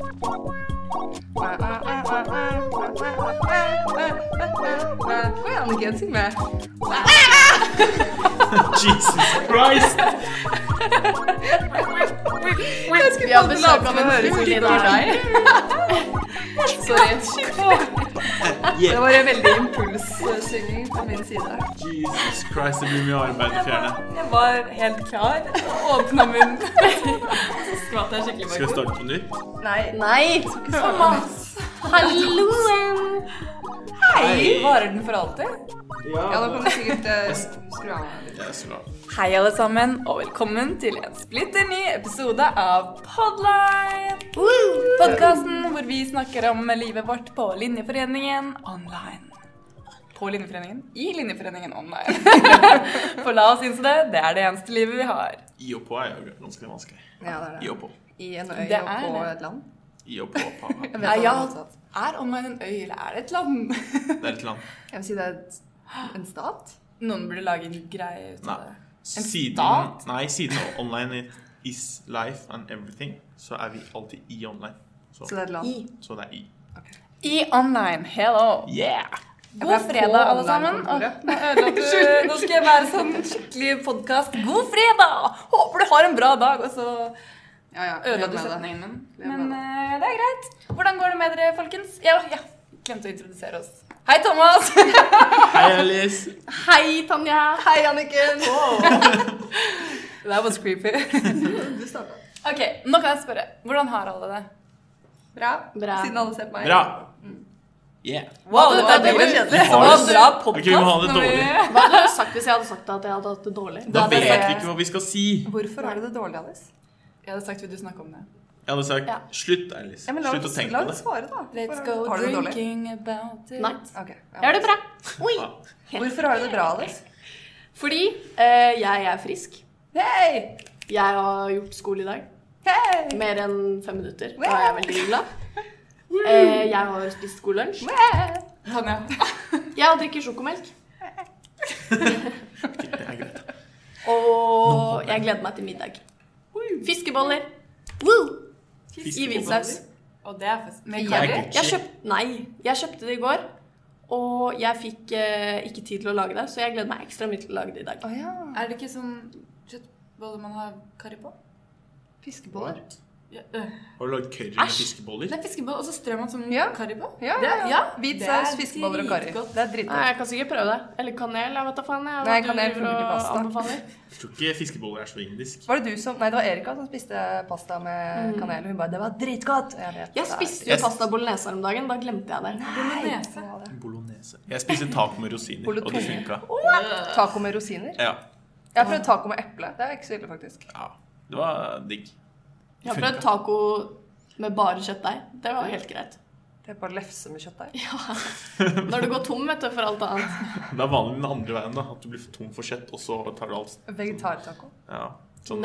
Å ja, Anniken, syng med. Jesus Christ! Vi har besøk av en fugl i dag. Sorry. Det Yeah. var en veldig impulssynging på min side. Jesus Christ, det blir mye arbeid å fjerne. Jeg var helt klar. Åpna munnen. Så skvatt jeg skikkelig Skal vi starte på nytt? Nei. Nei, Thomas. Halloen. Hei! Varer den for alltid? Ja, da kan du sikkert eh, skru av. Hei, alle sammen, og velkommen til en splitter ny episode av Podline. Podkasten hvor vi snakker om livet vårt på Linjeforeningen online. På Linjeforeningen? I Linjeforeningen online. For la oss innse det, det er det eneste livet vi har. I og på er jo ganske vanskelig. Ja, det er I og på. I en øy Det og på det. et land. I og på. Ja, ja. Er online en øy, eller er det et land? Det er et land. Jeg vil si det er et, en stat. Noen burde lage en greie ut Nei. av det. Siden, stat? nei, siden online is life and everything, så er vi alltid i online. Så, Så det er et land. I. så det er i. I online, hello! Yeah! God fredag, alle sammen. online-kontoret. Nå skal jeg være sånn skikkelig podkast. God fredag! Håper du har en bra dag. Og så Ja, ja. ødela du setningen min. Men eh, det er greit. Hvordan går det med dere, folkens? Ja, ja. Glemte å introdusere oss. Hei, Thomas. Hei, Alice! Hei, Tanja. Hei, Anniken! That was creepy. Du starta. Ok, nå kan jeg spørre. Hvordan har alle det? Bra. Bra. Siden alle ser på meg. Bra! Yeah. Wow, det var det kjedelig. Det var Har du- bra Ok, vi må ha podkast. det dårlig. Hva hadde du sagt hvis jeg hadde sagt at jeg hadde hatt det dårlig? Da da vet vi ikke hva vi skal si. Hvorfor har du det dårlig, Alice? Jeg hadde sagt vil du snakke om det. Jeg hadde sagt Ja. slutt, Alice. Ja, la Slutt å tenke på det. svare, da. Let's go har du det dårlig? drinking about it. Nei. Okay. Jeg har det bra. Oi. Hvorfor har du det bra, Alice? Fordi eh, jeg er frisk. Hey! Jeg har gjort skole i dag. Hey! Mer enn fem minutter. Da er jeg veldig glad. Eh, jeg har spist skolelunsj. Tanja. Jeg har drikket sjokomelk. Det er greit. Og jeg gleder meg til middag. Fiskeboller. Woo! I hvitsaus. Og det er. Med curry. Jeg kjøpt, nei, jeg kjøpte det i går. Og jeg fikk eh, ikke tid til å lage det, så jeg gleder meg ekstra mye til å lage det i dag. Oh, ja. Er det ikke sånn kjøttboller man har karri på? Fiskeboller. Ja, øh. Har du lagd curry med fiskeboller? Det er fiskeboller, og så strør man sånn Ja. karri på? Ja, Det ja, ja. ja. Hvit Det saus, er fiskeboller og karri. Det er Nei, dritgodt. jeg kan sikkert prøve det. Eller kanel. Jeg vet da faen. Jeg, Nei, kanel funker til pasta. anbefaler. Jeg tror ikke fiskeboller er så indisk. Var det du som Nei, det var Erika som spiste pasta med kanel. Hun bare 'Det var dritgodt'. Jeg, vet, Jeg spiste jo Jeg- pasta bolognese her om dagen. Da glemte jeg det. Bolognese. Det. Bolognese. Jeg spiste taco med rosiner, og det funka. Oh, Taco med rosiner. Ja. Jeg har prøvd taco med eple. Det er ikke så ille, faktisk. ja. Det var digg. Jeg har prøvd taco med bare kjøttdeig. Det var helt greit. Det er bare lefse med kjøttdeig. Når du går tom vet du, for alt annet. Det er vanlig den andre veien, da. At du blir tom for kjøtt, og så tar du alt. Vegetartaco. Ja. Sånn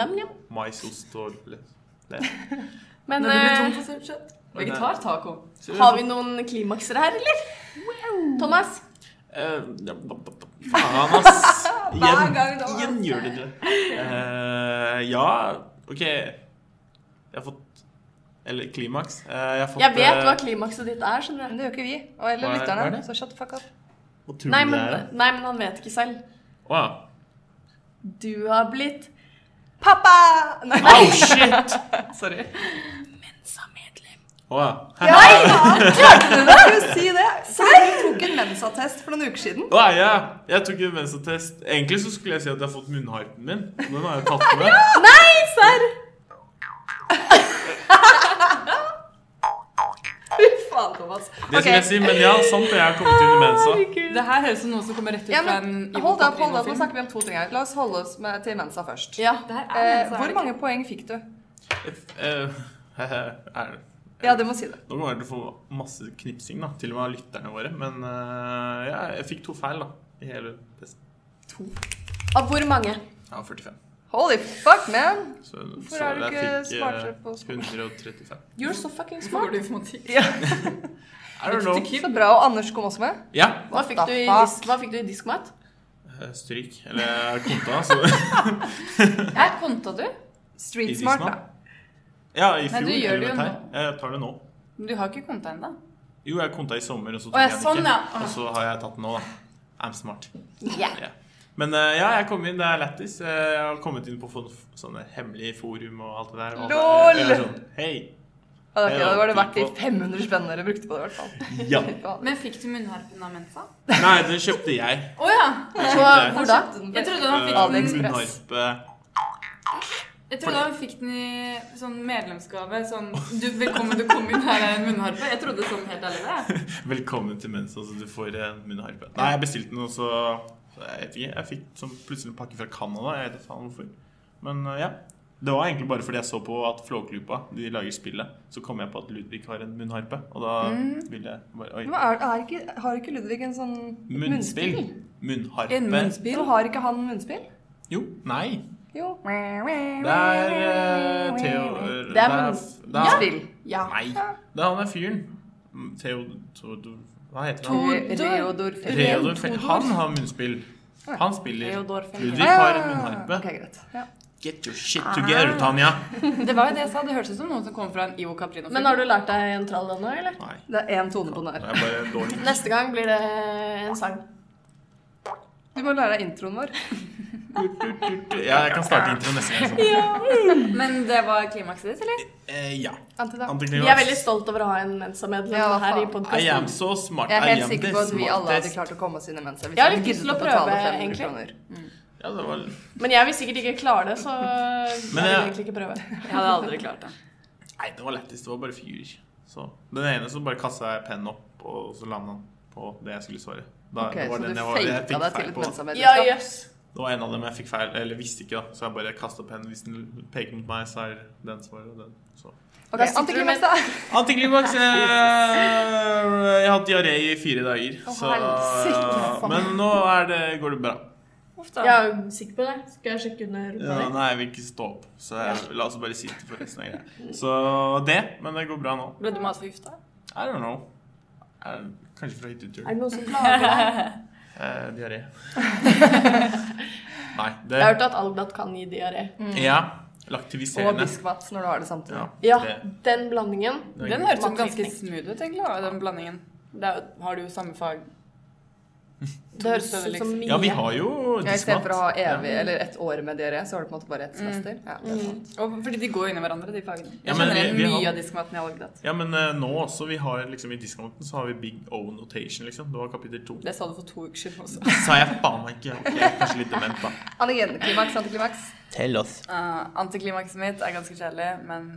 maisost og litt det. Men Når du blir eh, tom for kjøtt. Vegetartaco. har vi noen klimakser her, eller? Thomas? Eh, ja, Faen, ass! Igjen, igjen gjør det det. Uh, ja, OK. Jeg har fått Eller klimaks. Eh, jeg har fått Jeg vet eh, hva klimakset ditt er, skjønner Men det gjør ikke vi. Og eller er- er lytterne. Så shut the fuck up. Nei men, nei, men han vet ikke selv. Å ja. Du har blitt Pappa! Nei, Oh, shit! sorry. Mensa-medlem. Å Nei, Ja, klarte du det? Skulle si det. Serr? du tok en mensattest for noen uker siden. Å ja, jeg tok en mensattest. Egentlig så skulle jeg si at jeg har fått munnharpen min. Den har jeg tatt med. Nei, serr! Fy faen, Thomas. Det skal jeg si, men ja, sant det. Jeg har kommet inn i mensa. Det her høres ut som noe som kommer rett ut Ja, fra en Hold opp, hold opp. Nå snakker vi om to ting her. La oss holde oss med, til mensa først. Ja. Det her er Eh, mensa, hvor mange poeng fikk du? Eh, er det? Ja, det må si det. Nå kommer jeg til å få masse knipsing, da, til og med av lytterne våre. Men eh, ja, jeg fikk to feil da, i hele testen. To? Av hvor mange? Ja, 45. Holy fuck, man! Så, Hvorfor så er du ikke smartere eh, på skolen? 135. You're so fucking Hvorfor smart. går du? I don't know. Så bra. Og Anders kom også med. Ja, Hva fikk, du i disk, hva fikk du i diskmat? eh, stryk. Eller konta, så Er konta du? Street smart, da. Ja, i Nei, fjor. du gjør det jo her. nå. Jeg tar det nå. Men du har ikke konta ennå? Jo, jeg konta i sommer, og så tok jeg, jeg den sånn, ja. Og så har jeg tatt den nå, da. I'm smart. Yeah. Ja. Men eh, ja, jeg kom inn, det er lættis. Eh, Jeg har kommet inn på sånne, hemmelige forum og alt det der. Og Lol! Sånn, Hei. Ja, det, det var det verdt de 500 spennene dere brukte på det, i hvert fall. Ja. Men fikk du munnharpen av Mensa? Nei, den kjøpte jeg. Å ja! jeg Hvor da? Jeg trodde han fikk eh, den, AliExpress. munnharpe. jeg trodde han fikk den i sånn medlemsgave. Sånn du, 'Velkommen, du kom inn, her er en munnharpe'. Jeg trodde sånn helt ærlig det. Velkommen til Mensa, så du får en munnharpe. Nei, jeg bestilte den, og så Jeg vet ikke. Jeg fikk sånn plutselig en pakke fra Canada. Jeg vet ikke faen hvorfor. Men eh, ja. Det var egentlig bare fordi jeg så på at Flåklypa de lager spillet. Så kom jeg på at Ludvig har en munnharpe, og da Mm. ville jeg bare Oi. Men er, er ikke, har ikke Ludvig en sånn Munnspill. Munnharpe. En munnspill. Har ikke han munnspill? Jo. Nei. Jo. Det er uh, Theo Det er Munnspill. Ja. Nei. Det er han der fyren. Theo Theodor Hva heter han? Re- Reodor Fel- Han har munnspill. Han spiller. Ludvig har en munnharpe. Okay, greit. Ja. Get your shit together, Tanja. Det var jo det jeg sa. Det hørtes ut som noen som kom fra en Ivo Caprino. Men har du lært deg en trall ennå, eller? Nei, Det er én tone på den her. er. Neste gang blir det en sang. Du må lære deg introen vår. Ja, jeg kan starte introen neste gang. Ja. Men det var klimakset ditt, eller? Eh, ja. Antiklimaks. Vi er veldig stolt over å ha en Mensa-medlem Ja, her i podkasten. am so smart. Jeg er helt sikker på at vi alle hadde klart å komme oss inn i mensa hvis Jeg har litt lyst til å prøve, egentlig. Mm. Ja, det var Men jeg vil sikkert ikke klare det, så jeg Men vil jeg- egentlig ikke prøve. Jeg hadde aldri klart det. Nei, det var lettest. Det var bare fyr. Så den ene så bare kasta jeg pennen opp, og så landa han på det jeg skulle svare. Da, Ok, det var så den du faka deg til et Mensa-medlemskap? Ja, jøss. Det var en av dem jeg fikk feil, eller visste ikke, da. Så jeg bare kasta pennen. Hvis den peker mot meg, så er den svaret, den. Så. Ok, antiklimaks, da. Antiklimaks eh, Jeg har hatt diaré i fire dager, så helsike. Men nå er det, går det bra. Ofte. Jeg er sikker på det. Skal jeg sjekke under rumpa Ja, nei, jeg vil ikke stå opp, så jeg, la oss bare sitte for resten av greia. Så det, men det går bra nå. Ble du matforgifta? I don't know. Er, kanskje fra hyttetur. Er det noen som klager? Eh, diaré. Nei, det Jeg har hørt at Algdat kan gi diaré. Ja. Og biskvats når du har det samtidig. Ja, Ja, den blandingen. det er Den høres ganske smooth ut, egentlig, den blandingen. Det er, har du jo samme fag. Det høres ut som liksom. mye. Ja, vi har jo Ja, Istedenfor å ha evig ja. eller et år med diaré, så har du på en måte bare ett semester. Ja, det er. Og fordi de går inn i hverandre, de fagene. Ja, Jeg men vi- vi mye har- av diskmaten i Algdat. Ja, men uh, nå også. Vi har liksom I diskmaten så har vi Big O Notation, liksom. Det var kapittel to. Det sa du for to uker siden også. Sa jeg faen meg ikke. Ok, jeg er kanskje litt dement, da. Antigenklimaks, antiklimaks. Tell oss. Uh, antiklimakset mitt er ganske kjedelig, men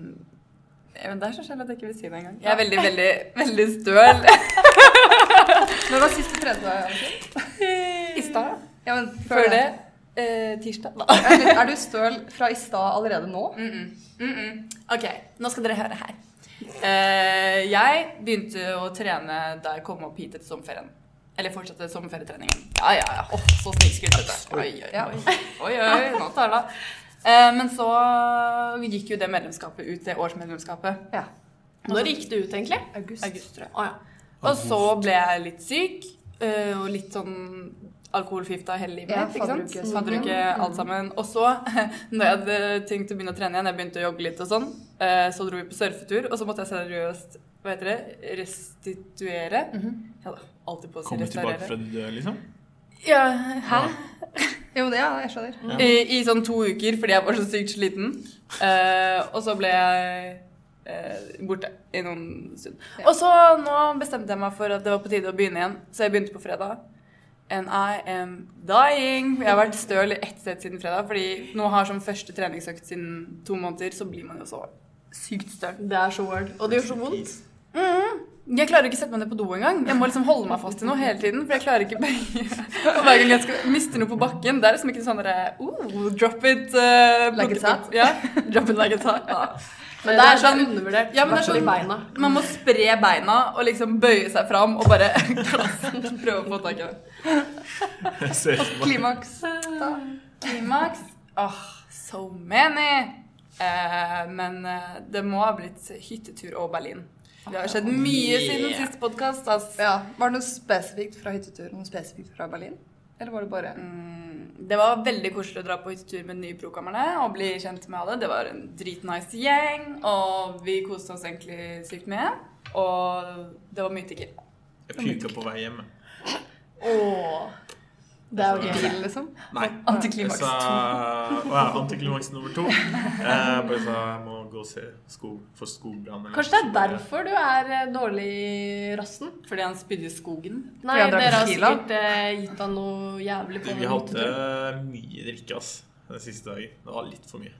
men Det er så kjedelig at jeg ikke vil si det engang. Jeg er veldig, veldig, veldig støl. Når var siste tredje? I stad. Ja, men Før det eh, tirsdag. Da. Er du støl fra i stad allerede nå? Mm -mm. Mm -mm. Ok, nå skal dere høre her. Eh, jeg begynte å trene da jeg kom opp hit etter sommerferien. Eller fortsatte sommerferietreningen. Ja, ja, ja. Oh, så snikskrytete. Oi, oi, oi. oi, oi, nå tar det. Eh, men så gikk jo det medlemskapet ut, det årsmedlemskapet. Ja. Når gikk det ut, egentlig? August. August, tror jeg. Å ja. Og så ble jeg litt syk, eh, og litt sånn alkoholforgifta hele livet. Ja, ikke sant? fadderuke, Fadderuke, Mhm. alt sammen. Og så, når jeg hadde tenkt å begynne å trene igjen, jeg begynte å jogge litt og sånn, eh, så dro vi på surfetur, og så måtte jeg seriøst hva heter det, restituere. Ja da, alltid på å si Komme tilbake fra det døde, liksom? Ja, hæ? Jo, det, ja, jeg skjønner. I, I sånn to uker fordi jeg var så sykt sliten. Uh, og så ble jeg borte i noen stund. Og så nå bestemte jeg meg for at det var på tide å begynne igjen, så jeg begynte på fredag. And I am dying. Jeg har vært støl i ett sett siden fredag, fordi nå har som første treningsøkt siden to måneder, så blir man jo så sykt støl. Det er så hard. Og det gjør så vondt. Mhm. Jeg klarer ikke å sette meg ned på do engang. Jeg må liksom holde meg fast i noe hele tiden. For jeg klarer ikke Og hver gang jeg skal miste noe på bakken, det er liksom ikke sånn derre oh, Drop it uh, Like it's hot? Ja. Drop it like it's hot. Men det er sånn undervurdert. Ja, men det er sånn- beina. Man må spre beina og liksom bøye seg fram og bare. Prøve å få tak i det. Klimaks. Da. Klimaks Åh, so many! Eh, men eh, det må ha blitt hyttetur og Berlin. Det har skjedd mye Yeah. siden siste podkast. Altså. Ja. Var det noe spesifikt fra hyttetur? Noe spesifikt fra Berlin? Eller var det bare Det var veldig koselig å dra på hyttetur med nyprokammerne og bli kjent med alle. Det var en dritnice gjeng, og vi koste oss egentlig sykt mye. Og det var mye tigging. Jeg puka på vei hjem. Åh. Det er jo ikke bil, liksom? Nei. Antiklimaks Jeg sa- Å ja, antiklimaks nummer to. Jeg bare sa jeg må gå og se skog, for skogbrann. Kanskje det er derfor du er eh, dårlig i rassen? fordi han spydde i skogen. Nei, dere har sikkert eh, gitt han noe jævlig på Vi hadde mye drikke, ass, den siste dagen. Det var litt for mye.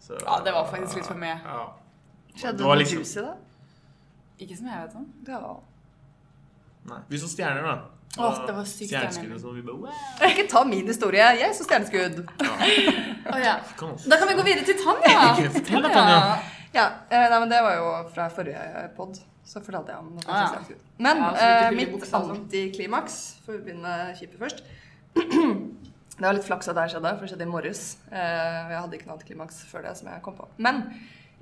Så, Ja, det var faktisk litt for mye. Ja. Skjedde Det det var noe liksom- juicy, da? Ikke som jeg vet om. Ja. Nei. Vi så stjerner, da. Åh, det var sykt Stjerneskudd og sånn. Vi bare wow. Ikke ta min historie. Jeg så stjerneskudd. Å ja. Kan også. Da kan vi gå videre til Tanja. Fortell da, Tanja. Ja, eh, nei, men Det var jo fra forrige pod. Så fortalte jeg om noe Ah, ja. stjerneskudd. Men Ja, så eh, litt mitt sånn. antiklimaks, for å begynne kjipe først Det var litt flaks at det her skjedde, for det skjedde i morges. Eh, jeg hadde ikke noe antiklimaks før det som jeg kom på. Men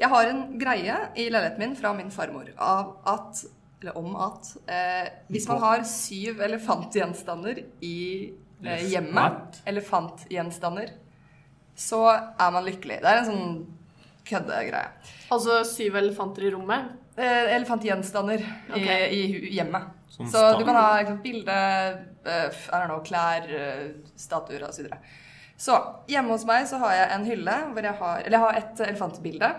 jeg har en greie i leiligheten min fra min farmor av at eller om at eh, hvis man har syv elefantgjenstander i eh, hjemmet, elefantgjenstander, så er man lykkelig. Det er en sånn køddegreie. Altså syv elefanter i rommet. Eh, elefantgjenstander okay. i, i hjemmet. Så stand. du kan ha liksom, bilde, eh, know, klær, eh, statuer osv. Så, så hjemme hos meg så har jeg en hylle hvor jeg har Eller jeg har et elefantbilde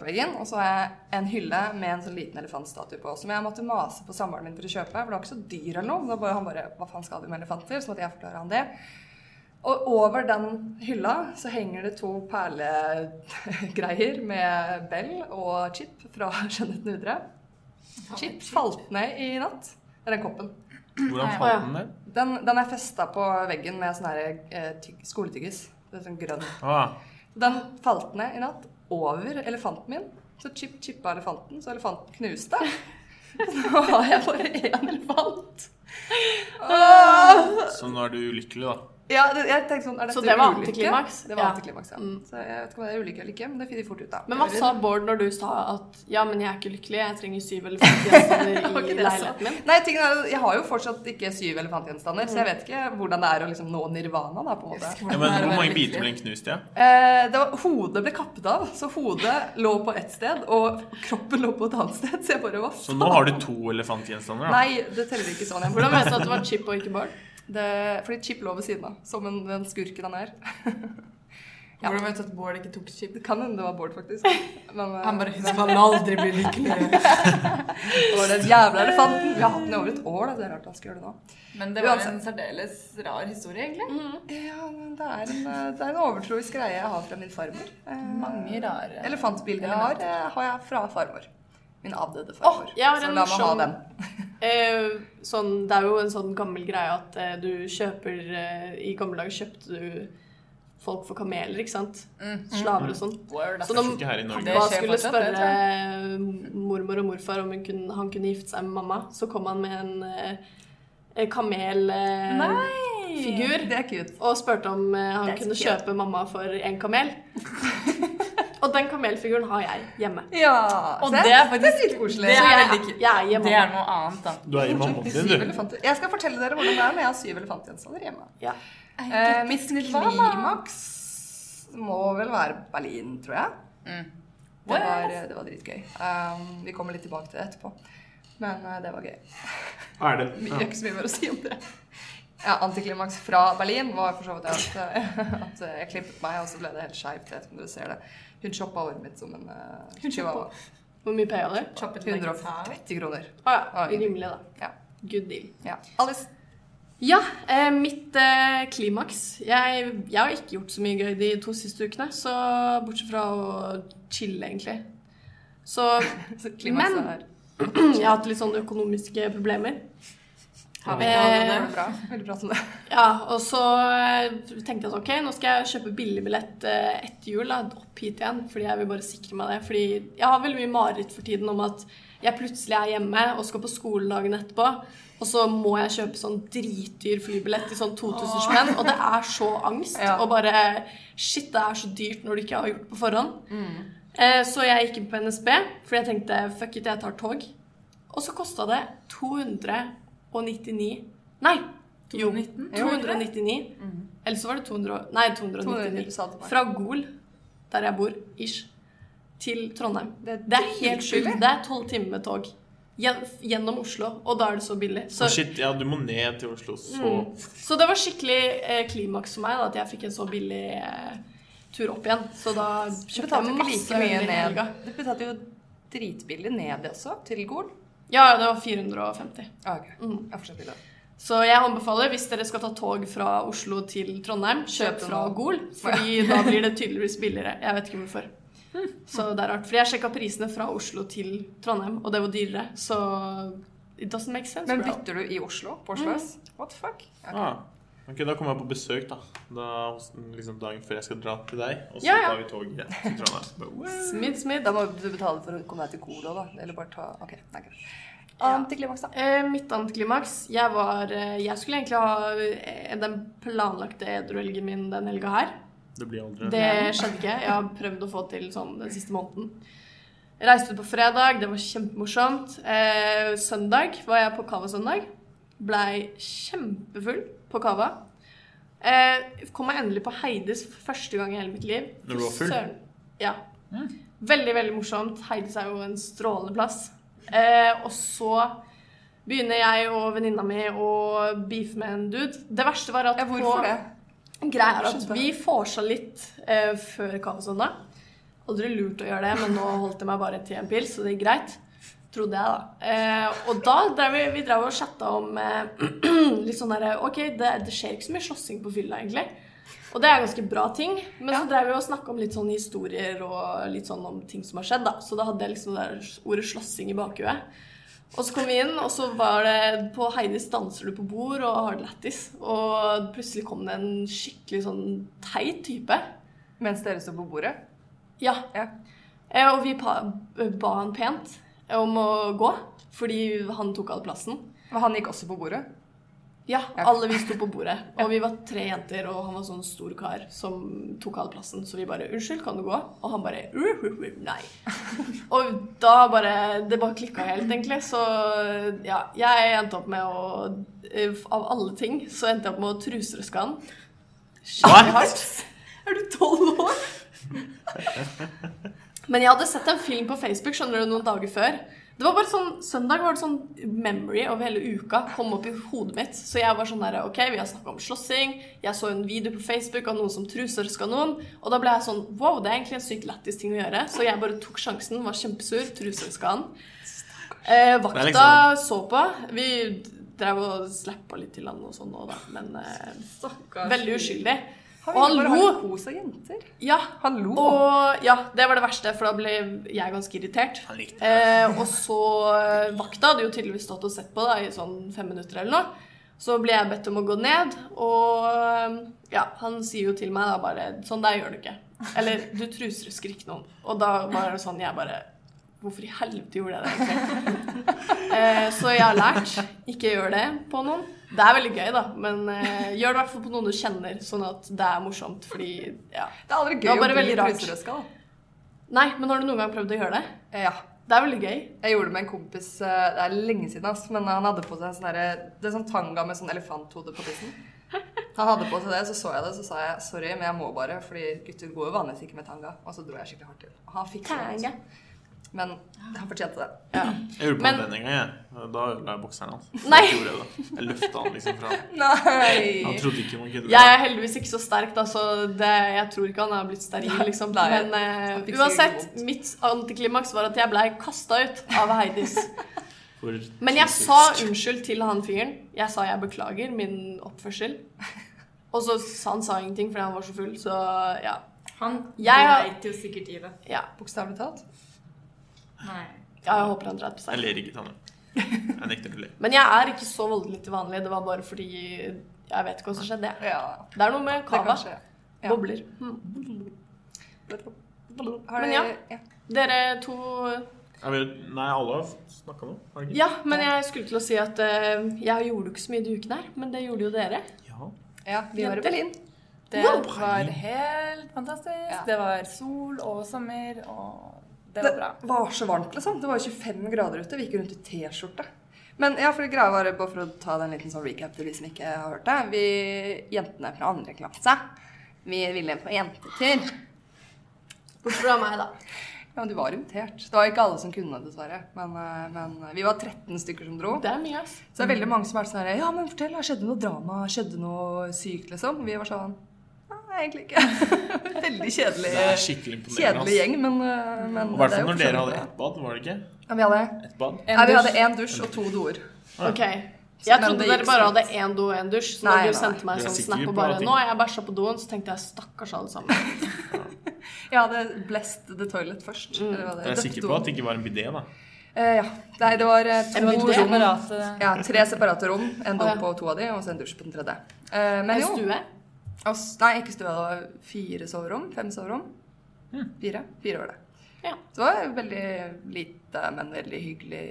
på veggen. Og så har jeg en hylle med en sånn liten elefantstatue på. Som jeg måtte mase på samboeren min for å kjøpe. For det var ikke så dyr eller noe. Var bare, han bare Hva faen skal du med elefanter? Så måtte jeg forklare han det. Og over den hylla så henger det to perlegreier med Bell og Chip fra Jeanette Nudre. Chip falt ned i natt. Det er den koppen. Hvordan falt den ned? Den, den er festa på veggen med sånn her, eh, tygg- skoletyggis. Det er sånn grønn. Ah, Den falt ned i natt over elefanten min. Så Chip chippa elefanten, så elefanten knuste. Nå har jeg bare én elefant. Åh! så nå er du ulykkelig, da. Ja, det, jeg tenkte sånn, er dette Så det var antiklimaks? Det var Ja. antiklimaks, ja. Mm. Så jeg vet ikke om det er ulykke eller ikke, men det finner fort ut av. Men hva sa Bård når du sa at ja, men jeg er ikke lykkelig, jeg trenger syv elefantgjenstander i leiligheten min? Nei, er, Jeg har jo fortsatt ikke syv elefantgjenstander, så jeg vet ikke hvordan det er å liksom nå nirvana. da, på en måte. Ja, men Hvor mange biter ble knust? Ja? Eh, det var, hodet ble kappet av, så hodet lå på ett sted, og kroppen lå på et annet sted. Så jeg bare hva Så nå har du to elefantgjenstander, da. Nei, det teller ikke sånn. Hvordan vet du at det var Chip og ikke Bård? Det, fordi Chip lå ved siden av, som en, den skurken han er. Ja. Hvordan vet du at Bård ikke tok chip? Det kan hende det var Bård, faktisk. Men eh, Han bare husker han aldri blir lykkelig. det var den jævla elefanten. Vi har hatt den i over et år, da. Det er rart han skal gjøre det nå. Men det var Uansett. en særdeles rar historie, egentlig. Ja, men det er en, eh, det er en overtroisk greie jeg har fra min farmor. Eh, Mange rare. Elefantbilder jeg har, har jeg fra farmor. Min avdøde farmor. Oh, jeg har så la meg ha den. Eh, sånn, det er jo en sånn gammel greie at eh, du kjøper eh, I gamle dager kjøpte du folk for kameler, ikke sant? Slaver og sånn. Word, Så når pappa skulle spørre mormor og morfar om hun kunne, han kunne gifte seg med mamma, så kom han med en eh, kamelfigur Nei! Det er cute. og spurte om eh, han kunne cute. kjøpe mamma for en kamel. og den kamelfiguren har jeg hjemme. Ja, Og det, det er faktisk- det koselig det er veldig jeg er hjemme. Det er noe annet, da. Du er i mammaen din, du. Jeg skal fortelle dere hvordan det er når jeg har syv elefantgjenstander hjemme. Ja. Uh, mitt klimaks må vel være Berlin, tror jeg. Mm. Det var, det var dritgøy. Um, vi kommer litt tilbake til det etterpå. Men uh, det var gøy. Er det? Gjør ikke så mye mer å si om det. Ja, Antiklimaks fra Berlin var for så vidt at, eh, at jeg klippet meg, og så ble det helt skeivt. Jeg vet ikke om dere ser det. Hun shoppa håret mitt som en uh, chihuahua. Hvor mye paya du? Choppet like 130 kroner. Å ja, Ah, rimelig, da. Ja. Good deal. ja. Alice? Ja, eh, mitt eh, klimaks jeg, jeg har ikke gjort så mye gøy de to siste ukene, så bortsett fra å chille, egentlig. Så Så Men- er jeg har hatt litt sånne økonomiske problemer. Har det er bra. Veldig bra som det. Ja, og så eh, tenkte jeg at ok, nå skal jeg kjøpe billigbillett eh, etter jul, da, opp hit igjen, fordi jeg vil bare sikre meg det. Fordi jeg har veldig mye mareritt for tiden om at jeg plutselig er hjemme og skal på skoledagen etterpå, og så må jeg kjøpe sånn dritdyr flybillett i sånn 2000 spenn, og det er så angst. Ja. Og bare Shit, det er så dyrt når du ikke har gjort det på forhånd. Mm. så jeg gikk inn på NSB, fordi jeg tenkte fuck it, jeg tar tog. Og så kosta det 299 Nei, Jo, 219? 299. Eller så var det 200, nei, 299. 200 sa til meg. Fra Gol, der jeg bor, ish, til Trondheim. Det er Det er helt sjukt. Det er tolv timer med tog. Gjennom Oslo, og da er det så billig. Så, Å, shit, ja, du må ned til Oslo, så så det var skikkelig eh, klimaks for meg da, at jeg fikk en så billig eh, tur opp igjen. Så da kjøpte jeg masse like mye ned. Du betalte jo dritbillig ned også, til Gol. Ja, det var 450. Ah, ok. Mm. Jeg fortsetter billig. Så jeg anbefaler, hvis dere skal ta tog fra Oslo til Trondheim, kjøp fra. Gol, fordi da blir det tydeligvis billigere. Jeg vet ikke hvorfor. Så det er rart. For jeg sjekka prisene fra Oslo til Trondheim, og det var dyrere. Så it doesn't make sense. Men bytter du i Oslo? På Oslo S? What the fuck? Okay. ah. Ok, Da kommer jeg på besøk, da. da liksom Dagen før jeg skal dra til deg. Og så Ja, ja. tar vi toget til Trondheim. Smid, smid. Da må du betale for å komme deg til Kolo da. Eller bare ta Ok, nei, greit. Antiklimaks, da. Eh, mitt antiklimaks Jeg var eh, Jeg skulle egentlig ha eh, den planlagte edruhelgen min den helga her. Det blir aldri Det skjedde ikke. Jeg har prøvd å få til sånn den siste måneden. Jeg reiste ut på fredag, det var kjempemorsomt. Eh, søndag var jeg på Kava-søndag. Blei kjempefull på Cava. Eh, kom meg endelig på Heides for første gang i hele mitt liv. Når du var full? Søren. Ja. Veldig, veldig morsomt. Heides er jo en strålende plass. Eh, og så begynner jeg og venninna mi å beefe med en dude. Det verste var at Ja, hvorfor på, det? Greia er at vi vorsa litt eh, før kavasøndag. Aldri lurt å gjøre det, men nå holdt jeg meg bare til en pils, så det gikk greit. Trodde jeg, da. Eh, og da drev vi, vi drev og chatta om eh, litt sånn derre Ok, det, det skjer ikke så mye slåssing på fylla, egentlig. Og det er ganske bra ting. Men så drev vi og snakka om litt sånn historier og litt sånn om ting som har skjedd, da. Så da hadde jeg liksom det der ordet slåssing i bakhuet. Og så kom vi inn, og så var det På Heidis danser du på bord og har det lættis. Og plutselig kom det en skikkelig sånn teit type. Mens dere sto på bordet? Ja. Ja. Eh, Og vi ba han pent om å gå, fordi han tok all plassen. Men han gikk også på bordet? Ja, Ja. alle vi sto på bordet. Og vi var tre jenter, og han var sånn stor kar som tok all plassen. Så vi bare 'Unnskyld, kan du gå?' Og han bare «Uh, uh, uh, 'Nei'. Og da bare Det bare klikka helt, egentlig. Så ja, jeg endte opp med å eh, Av alle ting så endte jeg opp med å truserøske han. Skikkelig hardt. Er du tolv år? Men jeg hadde sett en film på Facebook skjønner du, noen dager før. Det var bare sånn, Søndag var det sånn memory over hele uka kom opp i hodet mitt. Så jeg var sånn der, ok, vi har snakka om slåssing. Jeg så en video på Facebook av noen som truserska noen. Og da ble jeg sånn wow, det er egentlig en sykt lættis ting å gjøre. Så jeg bare tok sjansen, var kjempesur, truserska han. Eh, vakta liksom- så på. Vi drev og slappa litt til han og sånn nå, da. Men eh, veldig uskyldig. Han Og han ville bare lo. ha litt kos av jenter. Ja, Han lo. og ja, det var det verste, for da ble jeg ganske irritert. Han likte det. Eh, og så eh, Vakta hadde jo tydeligvis stått og sett på da, i sånn fem minutter eller noe. Så ble jeg bedt om å gå ned, og eh, ja, han sier jo til meg da bare Sånn der gjør du ikke. Eller du truserøsker ikke noen. Og da var det sånn jeg bare Hvorfor i helvete gjorde jeg det egentlig? eh, så jeg har lært. Ikke gjør det på noen. Det er veldig gøy, da, men uh, gjør det i hvert fall på noen du kjenner, sånn at det er morsomt, fordi ja. Det er aldri gøy å bli veldig truserøska, da. Nei, men har du noen gang prøvd å gjøre det? Eh, Ja. Det er veldig gøy. Jeg gjorde det med en kompis eh, Det er lenge siden, ass, men han hadde på seg sånn Det er sånn tanga med sånn elefanthode på tissen. Han hadde på seg det, så så jeg det, så sa jeg sorry, men jeg må bare, fordi gutter går jo vanligvis ikke med tanga. Og så dro jeg skikkelig hardt til. Og han fikk sånn. Men han fortjente det. Ja. Jeg gjorde på Men- den en gang, jeg. Da ødela jeg bokseren hans. Nei. Jeg, det. jeg løfta han liksom fra Nei. Han trodde ikke man kunne Jeg er heldigvis ikke så sterk, da, så det, jeg tror ikke han er blitt steril, liksom. Nei, Men uh, uansett, mitt antiklimaks var at jeg blei kasta ut av Heidis. For Men jeg sa unnskyld til han fyren. Jeg sa jeg beklager min oppførsel. Og så sa han sa ingenting fordi han var så full, så ja. Han Jeg har- dreit jo sikkert i det. ja. Bokstavelig talt. Nei. Ja, jeg håper han drar på seg. Jeg ler ikke, Tanne. Jeg nekter å le. Men jeg er ikke så voldelig til vanlig. Det var bare fordi jeg vet ikke hva som skjedde. Ja, Det er noe med skje. Ja. Bobler. Har Men ja. Dere to Jeg vet, nei, alle har snakka nå. De? Ja, men jeg skulle til å si at uh, jeg gjorde jo ikke så mye i uken her, men det gjorde jo dere. Ja. Ja, vi var i Berlin. Det Wow. var helt fantastisk. Ja. Det var sol og sommer, og det var bra. Det var så varmt, liksom. Det var jo 25 grader ute. Vi gikk rundt i T-skjorte. Men ja, for greia var bare for å ta den liten sånn recap til de som ikke har hørt det. Vi jentene fra andre klasse, vi ville på jentetur. Bortsett fra meg, da. Ja, men du var invitert. Det var ikke alle som kunne, dessverre. Men, eh, men vi var 13 stykker som dro. Det er mye, ass. Så det er veldig mange som er sånn her Ja, men fortell. Skjedde noe drama? Skjedde noe sykt, liksom? Vi var sånn egentlig ikke. veldig kjedelig. Kjedelig gjeng, men, eh, men I hvert det er fall når dere hadde ett bad, var det ikke? Ja, vi hadde Ett bad? En Nei, vi hadde én dusj og to doer. Ok. Men Jeg trodde dere bare hadde én do og én dusj. Så Nei, da du nei, sendte meg sånn snap og bare 'Nå har jeg bæsja på doen', så tenkte jeg 'stakkars alle sammen'. Jeg hadde blessed the toilet først. Eller hva det Jeg er sikker på at det ikke var en bidé, da. Eh, ja. Nei, det var eh, to rom. separate Ja, tre separate rom. En do Å, ja. på to av de, og så en dusj på den tredje. Eh, men En jo stue. Nei, ikke stue. Det var fire soverom. Fem soverom. Fire. Fire var det. Ja. Så det var et veldig lite, men veldig hyggelig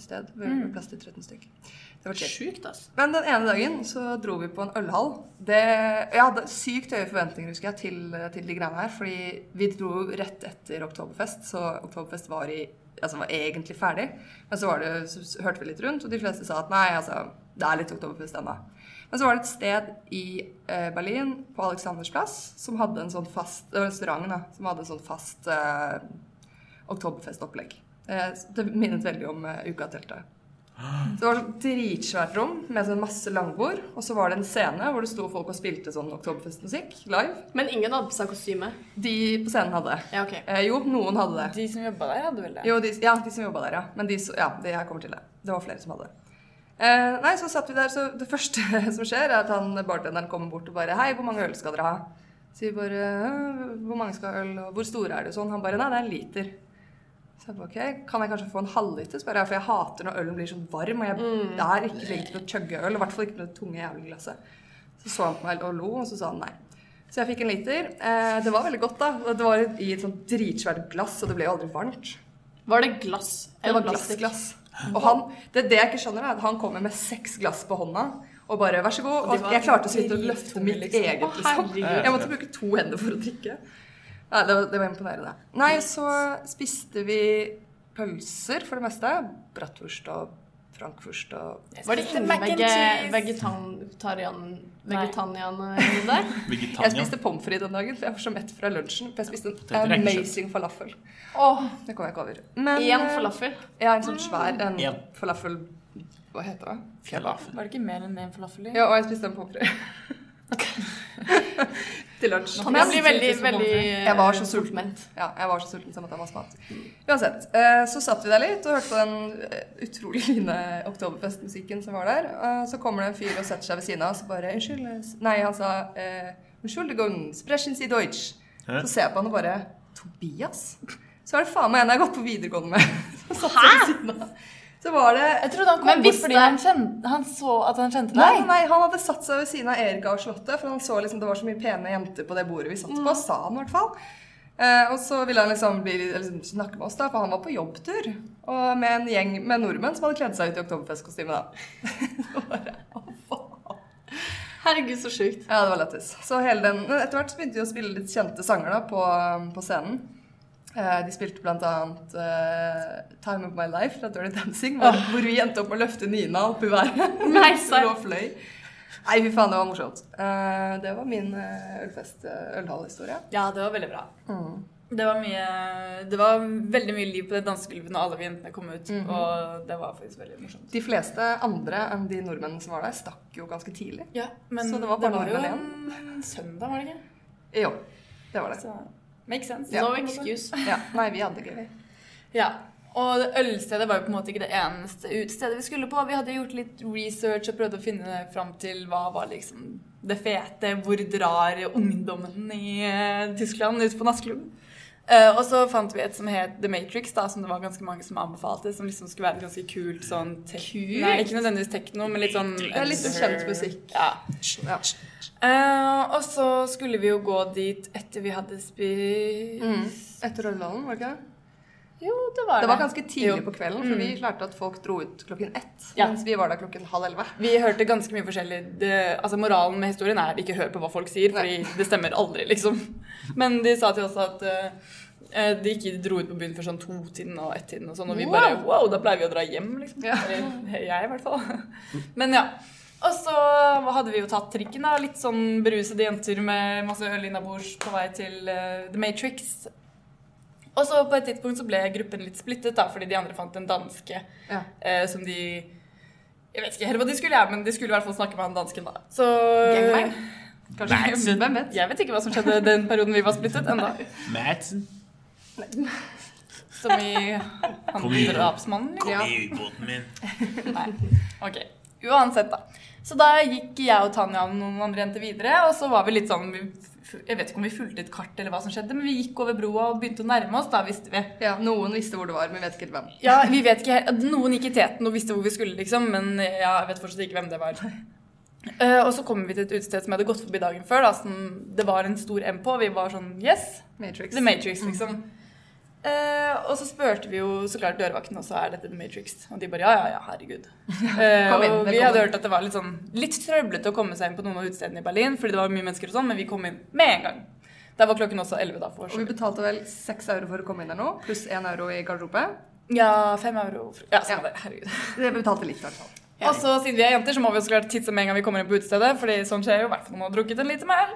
sted. Vi hadde plass til 13 stykker. Det var. Sjukt, ass. Men den ene dagen så dro vi på en ølhall. Det, jeg hadde sykt høye forventninger husker jeg, til, til de greiene her. Fordi vi dro rett etter Oktoberfest, så Oktoberfest var, i, altså var egentlig ferdig. Men så, var det, så hørte vi litt rundt, og de fleste sa at nei, altså, det er litt Oktoberfest ennå. Men så var det et sted i eh, Berlin, på Alexandersplass, som hadde en sånn fast det var restauranten da, som hadde en sånn fast eh, Oktoberfest-opplegg. Eh, det minnet veldig om eh, Uka-teltet. Så det var sånn dritsvært rom med sånn masse langbord. Og så var det en scene hvor det sto folk og spilte sånn Oktoberfest-musikk live. Men ingen hadde på seg kostyme. De på scenen hadde. det. Ja, ok. Eh, jo, noen hadde det. De som jobba der, hadde vel det? Jo, de, ja, de som jobba der, ja. Men de, så- ja, de, jeg kommer til det. Det var flere som hadde det. Eh, nei, så satt vi der, så det første som skjer, er at han bartenderen kommer bort og bare Hei, hvor mange øl skal dere ha? Sier bare «Øh, Hvor mange skal øl, og hvor store er de? Sånn. Han bare Nei, det er en liter. Så jeg bare, ok, Kan jeg kanskje få en halvliter? spør jeg, for jeg hater når ølen blir så varm. Og jeg er ikke flink til å chugge øl, i hvert fall ikke med det tunge jævlige glasset. Så så han på meg og lo, og så sa han nei. Så jeg fikk en liter. Eh, det var veldig godt, da. Det var i et sånt dritsvært glass, og det ble jo aldri varmt. Var det glass? Det var glass, glass. Og han, det, det jeg ikke skjønner, er at han kommer med seks glass på hånda og bare 'vær så god'. Og jeg klarte så vidt å løfte mitt liksom. eget, liksom. Jeg måtte bruke to hender for å drikke. Nei, det, var, det var imponerende. Nei, så spiste vi pølser for det meste. Bratwurst og frankfurst og Var det ikke Mac and cheese. der? Jeg spiste pommes frites den dagen, for jeg var så mett fra lunsjen. For jeg spiste en amazing falafel. Oh, Det kom jeg ikke over. Men, Én eh, falafel. Ja, en sånn svær en En. falafel Hva heter det? Falafel. Var det ikke mer enn en falafel i? Ja, og jeg spiste en pommes frites. Til lunsj. Jeg blir veldig, veldig Jeg var så sulten. Ja, jeg var så sulten som at jeg måtte ha mat. Uansett, eh, så satt vi der litt og hørte på den eh, utrolig fine Oktoberfest-musikken som var der. Eh, Så kommer det en fyr og setter seg ved siden av og så bare Unnskyld Nei, han sa eh, Entschuldigung, sprechen Sie Deutsch. Så ser jeg på han og bare Tobias? Så er det faen meg en jeg har gått på videregående med. Så satt seg ved siden av. Så var det Jeg trodde han kom Men bort fordi han, kjente, han så at han kjente deg. nei, han hadde satt seg ved siden av Erika og Slottet, for han så liksom det var så mye pene jenter på det bordet vi satt på, sa han i hvert fall. Eh, og så ville han liksom, bli, liksom snakke med oss, da, for han var på jobbtur. Og med en gjeng med nordmenn som hadde kledd seg ut i oktoberfestkostyme, faen. Herregud, så sjukt. ja, det var lættis. Så hele den Etter hvert så begynte vi å spille litt kjente sanger da, på, på scenen. Eh, de spilte blant annet eh, 'Time of My Life' fra Dirty Dancing, hvor, hvor vi endte opp med å løfte Nina opp i været. Nei, fløy. Nei, fy faen, det var morsomt. Uh, det var min uh, ølfest, uh, ølhallhistorie. Ja, det var veldig bra. Det var mye Det var veldig mye liv på det dansegulvet når alle vi jentene kom ut. Og det var faktisk veldig morsomt. De fleste andre enn de nordmennene som var der, stakk jo ganske tidlig. Ja, men Så det det var var, jo en søndag, var det ikke? Jo, det var det. Så makes sense. Ja. No excuse. Ja, nei, vi hadde det gøy. Ja. Og det ølstedet var jo på en måte ikke det eneste utestedet vi skulle på. Vi hadde gjort litt research og prøvd å finne fram til hva var liksom det fete. Hvor drar ungdommen i eh, Tyskland ut på nattklubb? Eh, og så fant vi et som het The Matrix, da, som det var ganske mange som anbefalte. Som liksom skulle være ganske kult sånn Kult? Nei, ikke nødvendigvis tekno, men litt sånn Ja, litt sånn kjent musikk. Ja. Ja. Uh, og så skulle vi jo gå dit etter vi hadde spist Mm. Etter ølhallen, var det ikke det? Jo, det var det. Det var ganske tidlig Jo. på kvelden, for vi klarte at folk dro ut klokken ett. Ja. Mens vi var der klokken halv elleve. Vi hørte ganske mye forskjellig. Det, altså Moralen med historien er ikke hør på hva folk sier, for det stemmer aldri, liksom. Men de sa til oss at Eh, De ikke dro ut på byen før sånn to-tiden og ett-tiden og sånn, og vi bare wow, da pleier vi å dra hjem, liksom. Ja. Eller jeg, i hvert fall. Men ja. Og så hadde vi jo tatt trikken, da. Litt sånn berusede jenter med masse øl innabords på vei til uh, The Matrix. Og så på et tidspunkt så ble gruppen litt splittet, da, fordi de andre fant en danske Ja. uh, som de Jeg vet ikke helt hva de skulle gjøre, men de skulle i hvert fall snakke med han dansken, da. Så Gangbang? Kanskje? Hvem? Jeg vet ikke hva som skjedde den perioden vi var splittet ennå. Som i han drapsmannen? Kom i ubåten min. Nei. Ok. Uansett, da. Så da gikk jeg og Tanja og noen andre jenter videre, og så var vi litt sånn Jeg vet ikke om vi fulgte et kart eller hva som skjedde, men vi gikk over broa og begynte å nærme oss. Da visste vi. Ja, noen visste hvor det var, men vet ikke hvem. Ja, vi vet ikke helt Noen gikk i teten og visste hvor vi skulle, liksom, men jeg vet fortsatt ikke hvem det var. Uh, og så kom vi til et utested som jeg hadde gått forbi dagen før. Da, som det var en stor M på. og Vi var sånn Yes! Matrix. The Matrix, liksom. Eh, og så spurte vi jo så klart dørvakten, og så er dette The Matrix. Og de bare ja, ja, ja, herregud. Eh, inn, og vi hadde hørt at det var litt sånn litt trøblete å komme seg inn på noen av utestedene i Berlin, fordi det var mye mennesker og sånn, men vi kom inn med en gang. Der var klokken også 11 da. for Og vi betalte vel 6 euro for å komme inn der nå, pluss 1 euro i garderobe. Ja, 5 euro. Ja, samme Ja. det. Herregud. Det betalte litt, i hvert fall. Og så siden vi er jenter, så må vi jo så klart tisse med en gang vi kommer inn på utestedet, fordi sånn skjer jo i hvert fall når man har drukket en liter med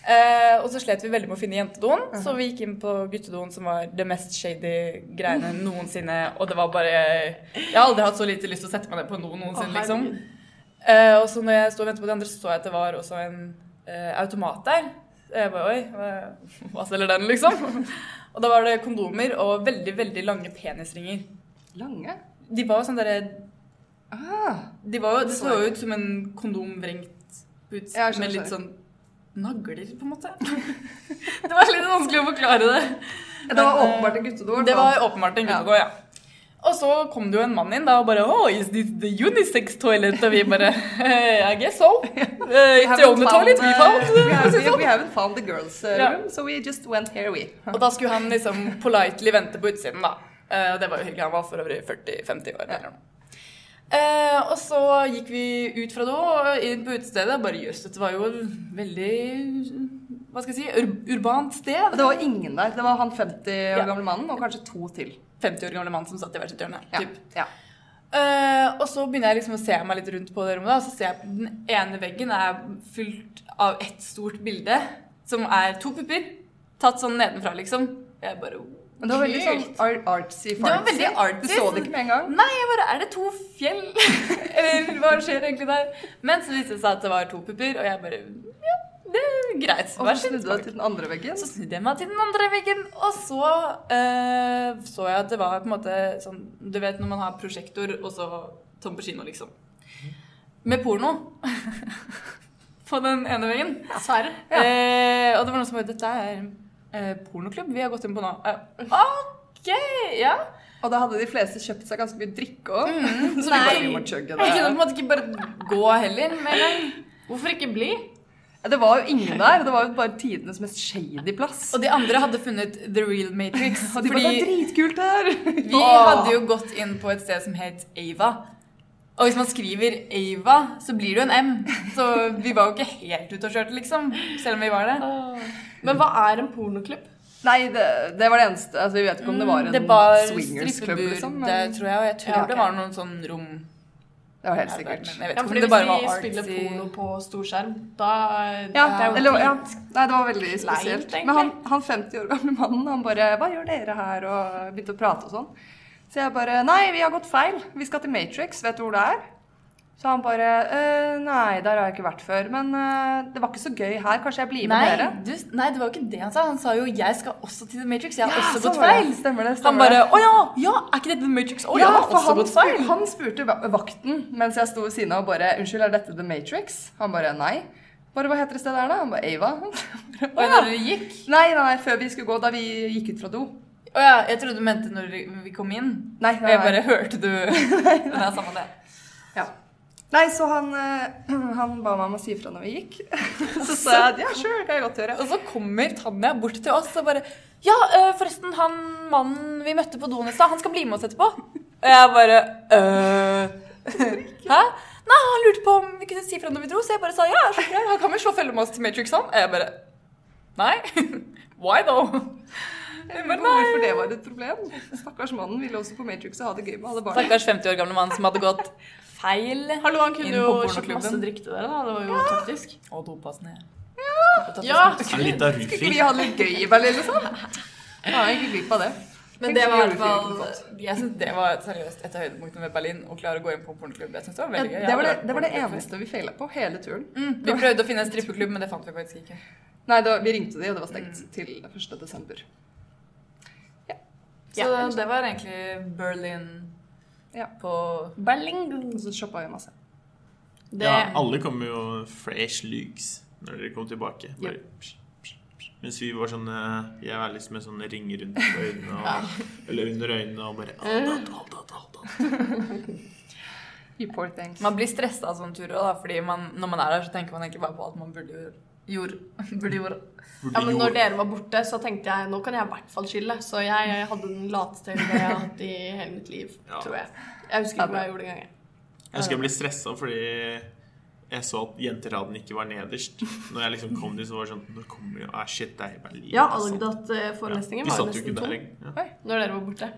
Eh, og så slet vi veldig med å finne jentedoen, så vi gikk inn på guttedoen, som var det mest shady greiene noensinne. Og det var bare Jeg har aldri hatt så lite lyst til å sette meg ned på do noensinne, liksom. Eh, og så når jeg sto og ventet på de andre, så så jeg at det var også en eh, automat der. Jeg bare Oi, hva, hva selger den, liksom? Og da var det kondomer og veldig, veldig lange penisringer. Lange? De var jo sånn derre Ah, de det så jo ut som en kondom vrengt ut med litt sånn nagler, på en måte. det var litt vanskelig å forklare det. Men, det var åpenbart en guttedo. Det var åpenbart en guttegård, ja. Og så kom det jo en mann inn da og bare Oh, is this the unisex toilet? Og vi bare eh, I guess so. Uh, it's the haven't only toilet we uh, found. we, have, we, haven't found the girls' room, yeah. so we just went here, we. Og da skulle han liksom politely vente på utsiden, da. Eh, det var jo hyggelig. Han var for øvrig 40-50 år. eller noe. Eh, og så gikk vi ut fra do og inn på utestedet. Bare jøss, dette var jo veldig Hva skal jeg si ur urbant sted. Og det var ingen der. Det var han 50 år Ja. gamle mannen og kanskje to til. 50 år gamle mann som satt i hvert sitt hjørne. Ja. Typ. ja. Eh, og så begynner jeg liksom å se meg litt rundt på det rommet, da, og så ser jeg at den ene veggen er fylt av ett stort bilde som er to pupper. Tatt sånn nedenfra, liksom. Jeg bare Men det var veldig sånn Kult. ar- artsy Det var veldig artsy, Du så det ikke med en gang. Nei, jeg bare Er det to fjell? Eller hva skjer egentlig der? Men så viste det seg at det var to pupper, og jeg bare Ja, det er greit. Og så snudde du deg til den andre veggen. Så snudde jeg meg til den andre veggen, og så uh, så jeg at det var på en måte sånn Du vet når man har prosjektor, og så tom på kino, liksom. Med porno. på den ene veggen. Serr? Eh, og det var noen som bare Dette er eh, pornoklubb vi har gått inn på nå. Eh, OK, ja. Og da hadde de fleste kjøpt seg ganske mye drikke òg. Så vi Nei. bare vi må chugge Jeg kunne på en måte ikke bare gå heller Men. Hvorfor ikke bli? Det var jo ingen der. Det var jo bare tidenes mest shady plass. Og de andre hadde funnet The Real Matrix. Og de bare Det er dritkult her! Vi hadde jo gått inn på et sted som het Ava. Og hvis man skriver Ava, så blir det jo en M. Så vi var jo ikke helt ute og kjørte, liksom. Selv om vi var det. Men hva er en pornoklubb? Nei, det, det var det eneste. Altså, vi vet ikke om det var en Mm, det var swingersklubb, liksom. det tror jeg. Og jeg tror Ja, okay. det var noen sånn rom det var helt sikkert. Ja, Ja, for fordi om det bare Hvis vi vi spiller porno på storskjerm, da Ja, det er jo eller, ja. Nei, det var veldig spesielt. egentlig. Men han, han 50 år gamle mannen, han bare 'Hva gjør dere her?' og begynte å prate og sånn. Så jeg bare 'Nei, vi har gått feil. Vi skal til Matrix. Vet du hvor det er?' Så han bare «Eh, 'Nei, der har jeg ikke vært før. Men eh, det var ikke så gøy her. Kanskje jeg blir med Nei, dere?' du, nei, det var jo ikke det han sa. Han sa jo 'jeg skal også til The Matrix'. Jeg har Ja, også gått feil. det. Stemmer det. Han Stemmer bare det. 'Å ja, ja, er ikke dette The Matrix?' 'Å, jeg har også han, gått feil'. han spurte vakten mens jeg sto ved siden av og bare 'Unnskyld, er dette The Matrix?' Han bare 'Nei'. Bare 'Hva heter det stedet her, da?' Han bare 'Ava'. Og da du dere gikk Nei, nei, nei, før vi skulle gå, da vi gikk ut fra do. Å ja, jeg trodde du mente når vi kom inn. Nei, Og nei, jeg bare hørte du Men det er samme det. Ja. Nei, så han, eh, han ba meg om å si ifra når vi gikk. Så sa jeg at ja, sure, kan jeg godt gjøre. Og så kommer Tanja bort til oss og bare Ja, øh, forresten, han mannen vi møtte på doen i stad, han skal bli med oss etterpå. Og jeg bare øh Hæ? Nei, han lurte på om vi kunne si fra når vi dro, så jeg bare sa ja, han kan vel slå følge med oss til Matrix, han. Og jeg bare Nei. Why though? Hvorfor det var et problem. Stakkars mannen ville også på Matrix og ha det gøy med alle barna. Stakkars 50 år gamle mann som hadde gått feil. Hallo, han kunne jo kjøpt masse drikk til dere, da. Det var jo taktisk. Og dopass ned. Ja! Liten Skulle ikke vi ha det litt gøy i Berlin, liksom? Ja, Jeg egentlig glipp av det. Men det var i hvert fall Jeg synes det var seriøst et av høydepunktene med Berlin. Å klare å gå inn på pornoklubb. Jeg synes det var veldig gøy. Ja, det, var det, det var det eneste vi feila på hele turen. Mm, vi prøvde å finne en strippeklubb, men det fant vi faktisk ikke. Nei, da, vi ringte de, og det var stengt til 1. Så det var egentlig Berlin Ja. på Berlin. Og så shoppa vi masse. Det, Ja, alle kom jo fresh looks når dere kom tilbake. Bare, psh, psh, psh. Mens vi var sånn Jeg var liksom med sånne ringer rundt på øynene og, Eller under øynene og bare alt, alt, alt, alt, alt. You poor things. Man blir stressa av sånne turer, da, fordi man, når man er der, så tenker man egentlig bare på alt man burde gjøre. Gjorde. Burde gjøre. ja, men når dere var borte, så tenkte jeg nå kan jeg i hvert fall skille. Så jeg, jeg hadde den lateste helga jeg har hatt i hele mitt liv, Ja. tror jeg. Jeg husker ikke hva jeg gjorde engang. jeg. Jeg husker jeg ble stressa fordi jeg så at jenteraden ikke var nederst. Når jeg liksom kom dit, så var det sånn Nå kommer jo Ah, shit, det er i Berlin. Ja, altså. Algdat-forelesningen var jo satt jo ikke nesten der tom. Ja. når dere var borte.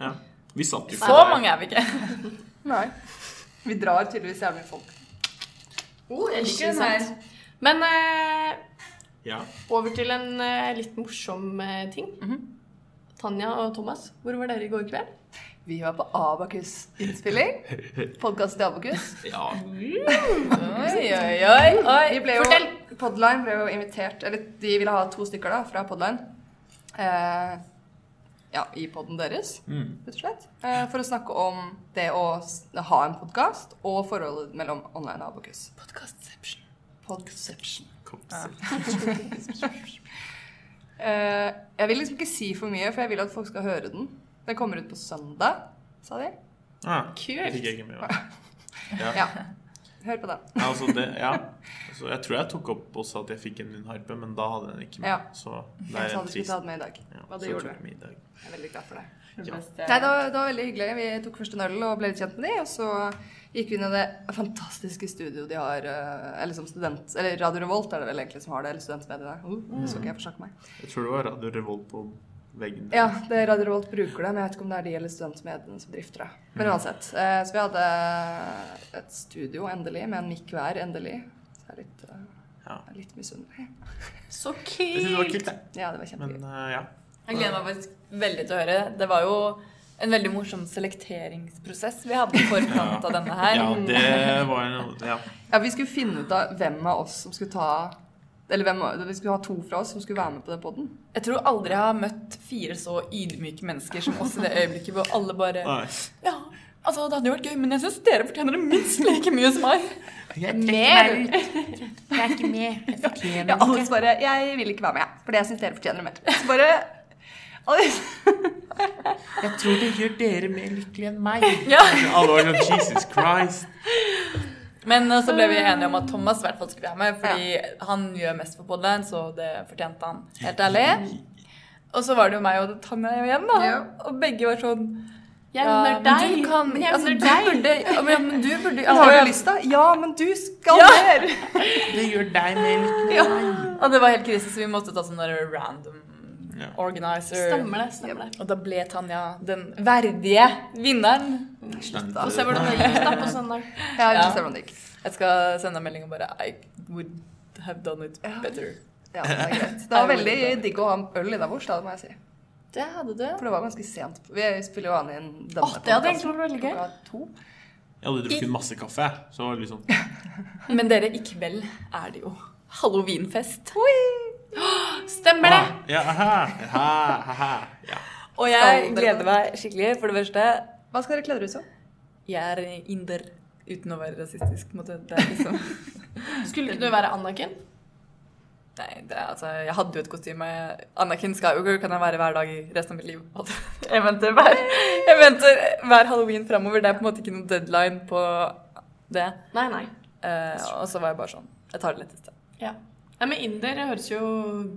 Ja. Vi satt jo ikke Så der. mange er vi ikke. Nei. Vi drar tydeligvis jævlig folk. Oh, jeg liker den her. Men eh, Ja. over til en eh, litt morsom eh, ting. Mhm. Tanja og Thomas, hvor var dere i går kveld? Vi var på Abakus-innspilling. Podkast til Abakus. ja. Oi, oi, oi. oi. Vi ble jo, Fortell! Podline ble jo invitert Eller de ville ha to stykker da fra Podline. Eh, ja, i poden deres, Mm. rett og slett. Eh, for å snakke om det å ha en podkast og forholdet mellom online og Abakus. Podcastception. Podception. Kom. Eh, jeg vil liksom ikke si for mye, for jeg vil at folk skal høre den. Den kommer ut på søndag, sa de. Ja, Kult. det fikk jeg ikke med. Ja. Ja. Hør på den. Ja, altså det, ja. Altså, jeg tror jeg tok opp også at jeg fikk en lydharpe, men da hadde den ikke med. Ja. Så det Jeg er sa en du skulle trist. ta den med i dag. Ja, det gjorde du. jeg med i dag. Jeg er veldig glad for det. Ja. Nei, det var, det var veldig hyggelig. Vi tok først en øl og ble litt kjent med de, og så gikk vi inn i det fantastiske studioet de har, eh, eller som student, eller Radio Revolt er det vel egentlig som har det, eller studentmediene. Uh, mm. skal ikke jeg forsake meg. Jeg tror det var Radio Revolt på veggen. Ja, det er Radio Revolt bruker det, men jeg vet ikke om det er de eller studentmediene som drifter det. Men uansett. eh, Så vi hadde et studio, endelig, med en mikk hver, endelig. Så jeg er litt, eh, Ja. litt misunnelig. Så Jeg syns det var kult! kult, det. Ja, det var kjempegøy. Men uh, ja. Jeg gleder meg faktisk veldig til å høre. Det var jo en veldig morsom selekteringsprosess vi hadde i forkant av denne her. ja, det var en Ja. Ja, vi skulle finne ut av hvem av oss som skulle ta Eller hvem, vi skulle ha to fra oss som skulle være med på den poden. Jeg tror aldri jeg har møtt fire så ydmyke mennesker som oss i det øyeblikket hvor alle bare Nei. Ja, altså det hadde jo vært gøy, men jeg syns dere fortjener det minst like mye som meg. Mer! Jeg er ikke med. Jeg fortjener Ja, ikke. bare 'Jeg vil ikke være med, fordi jeg syns dere fortjener det mer'. Så bare Jeg tror det gjør dere mer lykkelige enn meg. Ja. Jesus Christ. Men uh, så ble vi enige om at Thomas i hvert fall skulle være med, fordi han gjør mest for Podline, så det fortjente han. Helt ærlig. Og så var det jo meg og Tanja igjen, da. Ja. Og begge var sånn Jeg ja, unner men deg. du kan, Men jeg altså, unner du deg. burde, ja, men, du burde du har jo altså, lyst da? Ja, men du skal Ja. mer! Det gjør deg mer lykkelig Ja. Og det var helt krise, så vi måtte ta sånn random Ja. organizer. Stemmer det. stemmer det. Og da ble Tanja den verdige vinneren. Slutt, da. Få se hvordan det gikk da på søndag. Ja, Ja. hvordan det gikk. Jeg skal sende en melding og bare I would have done it better. Ja, det er greit. Det var veldig digg å ha en øl innabords, da, må jeg si. Det hadde du. For det var ganske sent. Vi spiller jo an en denne Åh, det hadde egentlig vært veldig gøy. to. Jeg hadde drukket masse kaffe, så sånn Men dere, i kveld er det jo halloweenfest. Stemmer det! Ah, Ja, aha, aha, aha, ja. Og jeg gleder meg skikkelig. For det første, Hva skal dere kle dere ut som? jeg er inder uten å være rasistisk. på en måte. Det er liksom Skulle ikke du være Anakin? Nei, det er, altså, jeg hadde jo et kostyme. Anakin Skywalker kan jeg være hver dag i resten av mitt liv. Jeg venter hver, jeg venter hver halloween framover. Det er på en måte ikke noen deadline på det. Nei, nei. Eh, og så var jeg bare sånn Jeg tar det letteste. Ja. Nei, men Inder det høres jo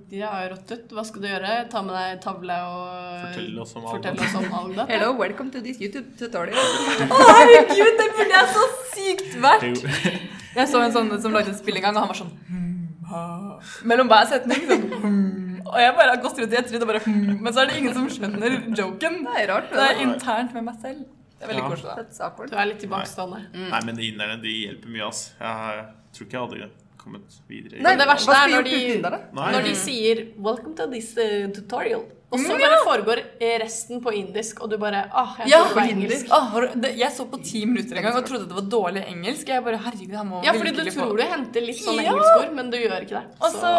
De har jo rått ut. Hva skal du gjøre? Ta med deg tavle og Fortell oss om Fortell oss om Alda. Hello, welcome to this YouTube tutorial. Å, herregud, det burde jeg så sykt vært! Jeg så en sånn som lagde et spill en gang, og han var sånn hmm. Mellom hver setning sånn hmm, Og jeg bare har gått rundt i ettertid og bare hmm, Men så er det ingen som skjønner joken. Det er rart. Det er internt med meg selv. Det er veldig Ja. koselig. Du er litt tilbakestående. Nei, men de inderne de hjelper mye, ass. Jeg tror ikke jeg hadde kommet videre. Nei, det verste er når de-. Når de sier 'welcome to this uh, tutorial', og så bare foregår resten på indisk, og du bare ah, jeg Ja, var engelsk. Du- det- jeg så på ti minutter en gang og trodde det var dårlig engelsk. Jeg bare, herregud, jeg må Ja, fordi du tror du henter litt sånn Ja. engelskord, men du gjør ikke det. Og så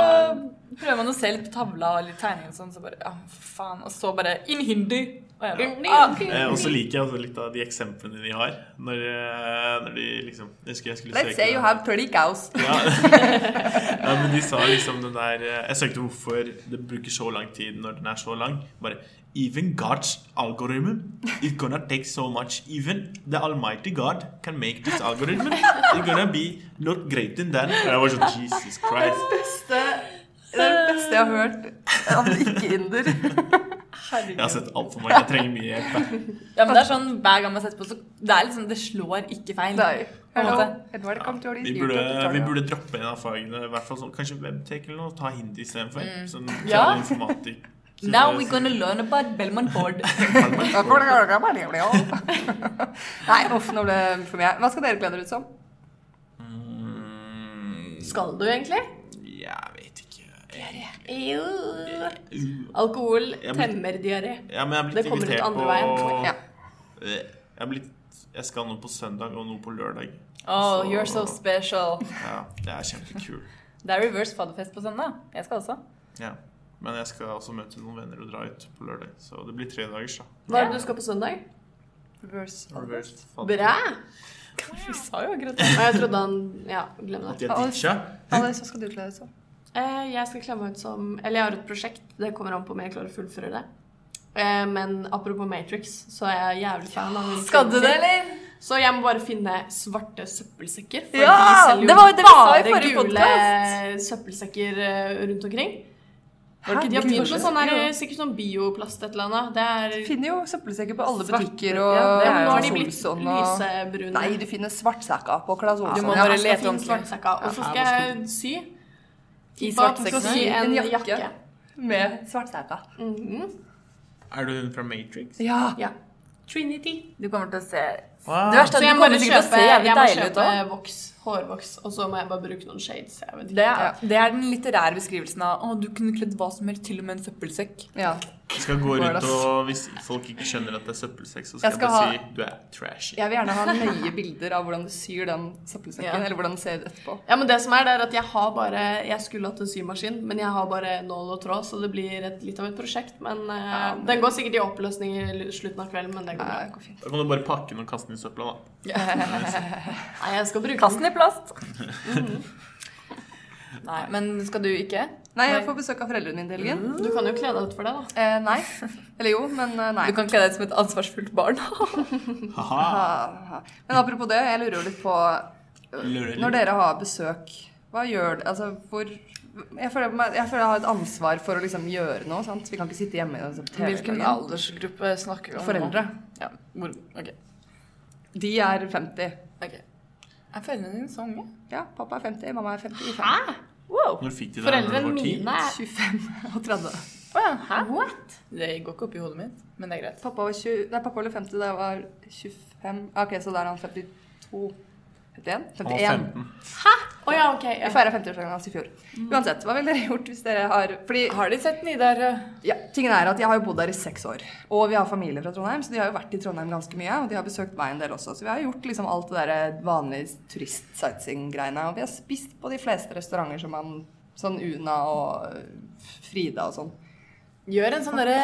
prøver man å se litt på tavla og litt tegninger og sånn, så bare ja, faen. Og så bare in hindi. Og jeg bare, ah. Eh, så liker jeg altså litt av de eksemplene de har. Når, eh, når de liksom Jeg husker jeg skulle Let's søke say you have 30 cows. ja. ja, men de sa liksom den der eh, Jeg søkte hvorfor det bruker så lang tid når den er så lang. Bare Even God's algorithm is gonna take so much. Even the almighty God can make this algorithm. It's gonna be not greater than that jeg var sånn Jesus Christ. det er det beste jeg har hørt av en ikke-inder. Jeg har sett altfor mange. Jeg trenger mye hjelp. Ja, men det er sånn hver gang man setter på, så det er liksom, det slår ikke feil. Nei. er. Edvard, come Vi burde, vi burde droppe en av fagene, i hvert fall sånn, kanskje webtech eller noe, ta hindi istedenfor. Sånn Ja. informatikk. Så Now we're gonna learn about Belmont Board. Nei, uff, nå ble det for mye. Hva skal dere glede dere ut som? Mm, Skal du egentlig? Jo. Uh, Alkohol temmer diaré. Ja, men jeg har Det blitt kommer ut invitert andre på veien. Ja. Eh, Jeg blitt Jeg skal noe på søndag og noe på lørdag. Oh, Så- you're so special. Ja, det er kjempekult. Det er reverse fadderfest på søndag. Jeg skal også. Ja. Men jeg skal også møte noen venner og dra ut på lørdag. Så det blir tre dagers, da. Hva er det du skal på søndag? Reverse. fadderfest. Bra! Vi sa jo akkurat Og jeg trodde han Ja, glem At det. de har ditcha? Alice, hva skal du kle deg som? Eh, jeg skal kle meg ut som Eller jeg har et prosjekt. Det kommer an på om jeg klarer å fullføre det. Eh, men apropos Matrix, så er jeg jævlig fan av Skal du det, eller? Så jeg må bare finne svarte søppelsekker. For Ja, de selger jo det bare gule podcast. søppelsekker eh, rundt omkring. Hæ? De har begynt med sånn her, sikkert sånn bioplast et eller annet. Det er Du finner jo søppelsekker på alle butikker og Ja, det er nå har de blitt lysebrune. Nei, du finner svartsekker på Claes Olsson. Du må bare lete ordentlig. svartsekker. Og så skal jeg sy. I svart at du skal svartsekkene? sy en En jakke. jakke. med svartsekker. -hmm. Er du hun fra Matrix? Ja. Ja. Trinity. Du kommer til å se Wow. Det verste er at du kommer til å se jævlig jeg må kjøpe voks, hårvoks, og så må jeg bare bruke noen shades. Jeg vet ikke. Det, er- det er den litterære beskrivelsen av å, du kunne kledd hva som helst, til og med en søppelsekk. ja. Jeg skal gå rundt og Hvis folk ikke skjønner at det er søppelsekk, så skal Jeg jeg, bare ha- si du er trashy. Jeg vil gjerne ha nøye bilder av hvordan du syr den søppelsekken. Ja. Eller hvordan du ser ut etterpå. Ja, men det som er, det er at jeg har bare Jeg skulle hatt en symaskin, men jeg har bare nål og tråd, så det blir et, litt av et prosjekt. Men eh, den går sikkert i oppløsning i slutten av kvelden, men det går ja, det går fint. Da kan du bare pakke den og kaste den i søpla, da. Nei, jeg skal bruke Kast den i plast. Nei, men skal du ikke? Nei, jeg får besøk av foreldrene mine i helgen. Mm. Du kan jo kle deg ut for det, da. Eh, nei. Eller jo, men eh, nei. Du kan kle deg ut som et ansvarsfullt barn. Men apropos det, jeg lurer jo litt på Når dere har besøk, hva gjør det Altså, hvor jeg føler, jeg føler jeg har et ansvar for å liksom gjøre noe. sant? Vi kan ikke sitte hjemme i den på Hvilken aldersgruppe snakker vi om? Foreldre. Ja, hvor, ok. De er 50. ok. Er foreldrene dine så unge? Ja, pappa er 50, mamma er 55. Wow. Når fikk de det? Foreldrene var mine er 25 og 30. Å ja, hæ? What? Det går ikke opp i hodet mitt, men det er greit. Pappa var 20, nei, pappa ble 50 da jeg var 25. Ok, så da er han 52 51? Han var 51. Hæ? Å ja, ok. Vi feira 50-årsdagen hans i fjor. Uansett, hva ville dere gjort hvis dere har Fordi Har de sett Nidar? eh? ja, tingen er at jeg har jo bodd der i seks år. Og vi har familie fra Trondheim, så de har jo vært i Trondheim ganske mye. Og de har besøkt meg en del også. Så vi har gjort liksom alt det der vanlige turist-sightseeing-greiene. Og vi har spist på de fleste restauranter som man Sånn Una og Frida og sånn. Gjør en sånn derre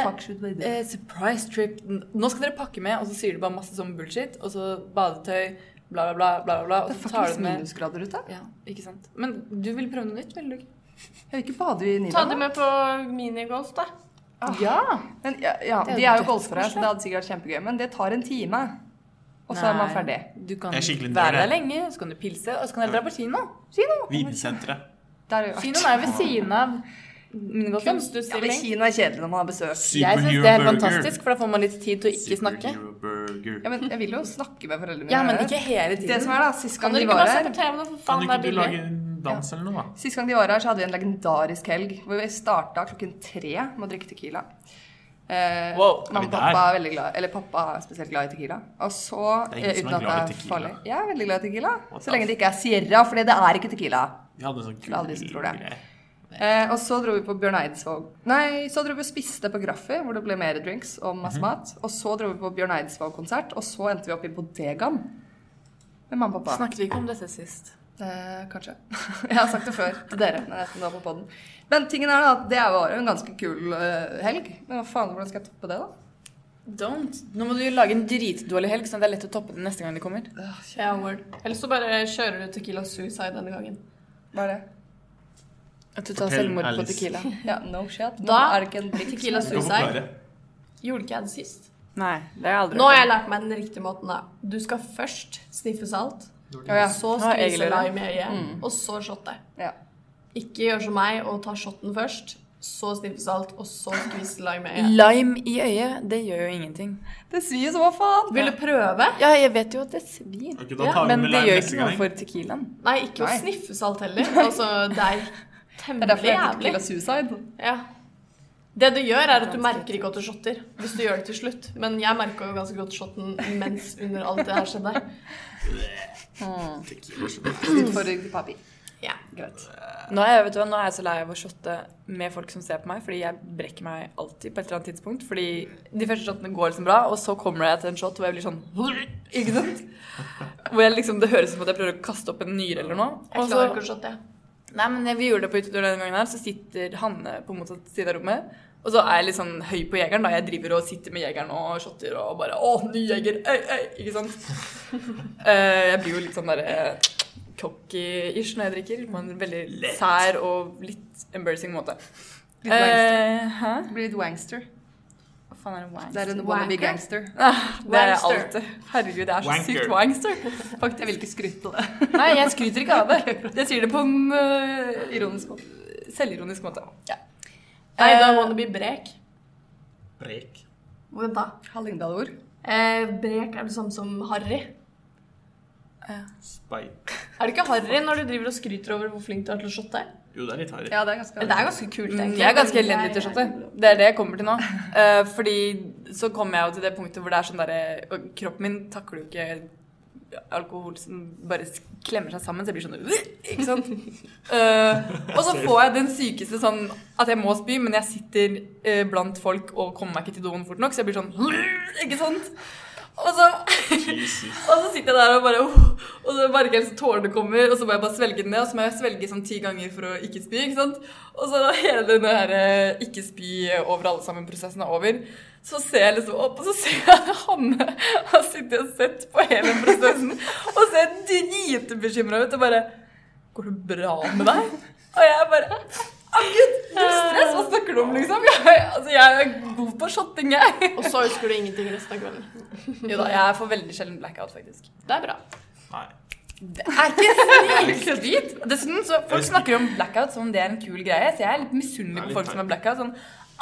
eh, surprise trip. Nå skal dere pakke med, og så sier du bare masse sånn bullshit. Og så badetøy, bla, bla, bla. bla, bla, og Det er så tar du med minusgrader ute. Ja, ikke sant. Men du vil prøve noe nytt, vil du ikke? Jeg vil ikke bade i Ta det med på minigolf, da. Ja. Men, ja, ja, er de er jo golfere, så det hadde sikkert vært kjempegøy. Men det tar en time. Og så er man ferdig. Du kan være der lenge, så kan du pilse, og så kan dere dra på kino. Kino! Vitensenteret. Der har vi vært. Kinoen er jo ved siden av minigolfen. Ja, men Kunstutstilling. Kino er kjedelig når man har besøk. Jeg syns det er helt fantastisk, for da får man litt tid til å ikke snakke. Ja, men jeg vil jo snakke med foreldrene mine. Ja, men ikke hele tiden. Det som er da, Sist gang de var her Kan du ikke du lage en dans eller noe, da. Sist gang de var her, så hadde vi en legendarisk helg hvor vi starta klokken tre med å drikke Tequila. Eh, Wow, mamma og pappa er veldig glad Eller pappa er spesielt glad i Tequila. Og så, er eh, uten at det er farlig Jeg er veldig glad i Tequila. What Så lenge det ikke er Sierra, for det er ikke Tequila. Vi hadde en sånn er det. greie. Eh, og så dro vi på Bjørn Eidsvåg Nei, så dro vi og spiste på Graffi, hvor det ble mer drinks og masse Mhm. mat. Og så dro vi på Bjørn Eidsvåg-konsert, og så endte vi opp i bodegaen med mamma og pappa. Snakket vi ikke om dette sist? Eh, kanskje. Jeg har sagt det før til dere. podden. Men tingen er da at det var jo en ganske kul uh, helg. Men hva faen, hvordan skal jeg toppe det, da? Don't. Nå må du lage en dritdårlig helg, sånn at det er lett å toppe den neste gang de kommer. Ja, yeah, Eller så bare kjører du Tequila Suicide denne gangen. Hva er det? At du tar Fortell, selvmord på Tequila. Ja, no shit. Da er det ikke en drikk. Tequila Du kan Suicide. forklare. Gjorde ikke jeg det sist? Nei, det har jeg aldri Nå har jeg lært meg den riktige måten. da. Du skal først sniffe salt, Ja, ja. så Ja, jeg skvise lime i øyet, og så shotte. ja. Ikke gjør som meg og ta shotten først, så sniffe salt, og så skvise lime i øyet. Lime i øyet, det gjør jo ingenting. Det svir som hva faen. Vil du prøve? Ja, jeg vet jo at det svir. Ok, da ja, tar vi men med det lime gjør neste ikke noe gang. for tequilaen. Nei, ikke å Nei. sniffe salt heller. Altså, det er Det er derfor jeg heter Tequila jævlig. Suicide. Ja. Det du gjør, er at du merker ikke at du shotter hvis du gjør det til slutt. Men jeg merka jo ganske godt shotten mens under alt det her skjedde. Utfordring til papi. Ja. Greit. Nå er, jeg, vet du nå er jeg så lei av å shotte med folk som ser på meg, fordi jeg brekker meg alltid på et eller annet tidspunkt. Fordi de første shottene går liksom bra, og så kommer jeg til en shot hvor jeg blir sånn Ikke sant? Hvor jeg liksom, det høres ut som at jeg prøver å kaste opp en nyre eller noe. Jeg klarer ikke å shotte, jeg. Nei, men vi gjorde det på utetur denne gangen her, så sitter Hanne på motsatt side av rommet. Og så er jeg litt sånn høy på jegeren, da. Jeg driver og sitter med jegeren og shotter og bare Å, ny jeger! Øy, øy! Ikke sant? Eh, jeg blir jo litt sånn derre cocky-ish når jeg drikker. På en veldig sær og litt embarrassing måte. Litt wangster. Eh, blir litt wangster. Faen er det Det er en wannabe gangster. gangster. Det er alt. Wangster. Herregud, det er så Wanker. sykt wangster. Jeg vil ikke skryte av det. Nei, jeg skryter ikke av det. Jeg sier det på en uh, Ironisk måte. selvironisk måte. Ja. Nei, da Eh, må det bli brek. Brek. Hvordan da. Hallingdal-ord. Eh, brek er det samme som harry. Spy. Er du ikke harry når du driver og skryter over hvor flink du er til å shotte? Jo, det er litt harry. Ja, det er ganske Men det er ganske kult, Mm, egentlig. Jeg er ganske elendig til shotte. Det er det jeg kommer til nå. Uh, fordi så kommer jeg jo til det punktet hvor det er sånn derre Kroppen min takler jo ikke alkohol som bare klemmer seg sammen, så jeg blir sånn «Øh!» Ikke sant? Uh, og så får jeg den sykeste sånn at jeg må spy, men jeg sitter uh, blant folk og kommer meg ikke til doen fort nok, så jeg blir sånn! Ikke sant? Og så. Og så sitter jeg der og bare Og så merker jeg at tårene kommer, og så må jeg bare svelge den ned. Og så må jeg svelge sånn ti ganger for å ikke spy. ikke sant? Og så hele denne her eh, ikke spy over alle sammen-prosessen er over. Så ser jeg liksom opp, og så ser jeg Hanne har sittet og sett på hele prosessen. Og ser dritbekymra ut og bare Går det bra med deg? Og jeg bare Å, gud! Stress! Hva snakker du om, liksom? Jeg, altså, jeg er god på shotting, jeg. Og så husker du ingenting resten av kvelden. Jo da, jeg får veldig sjelden blackout, faktisk. Det er bra. Nei. Det er ikke snikskryt. Dessuten så folk snakker om blackout som om det er en kul greie, så jeg er litt misunnelig på folk som har blackout. Sånn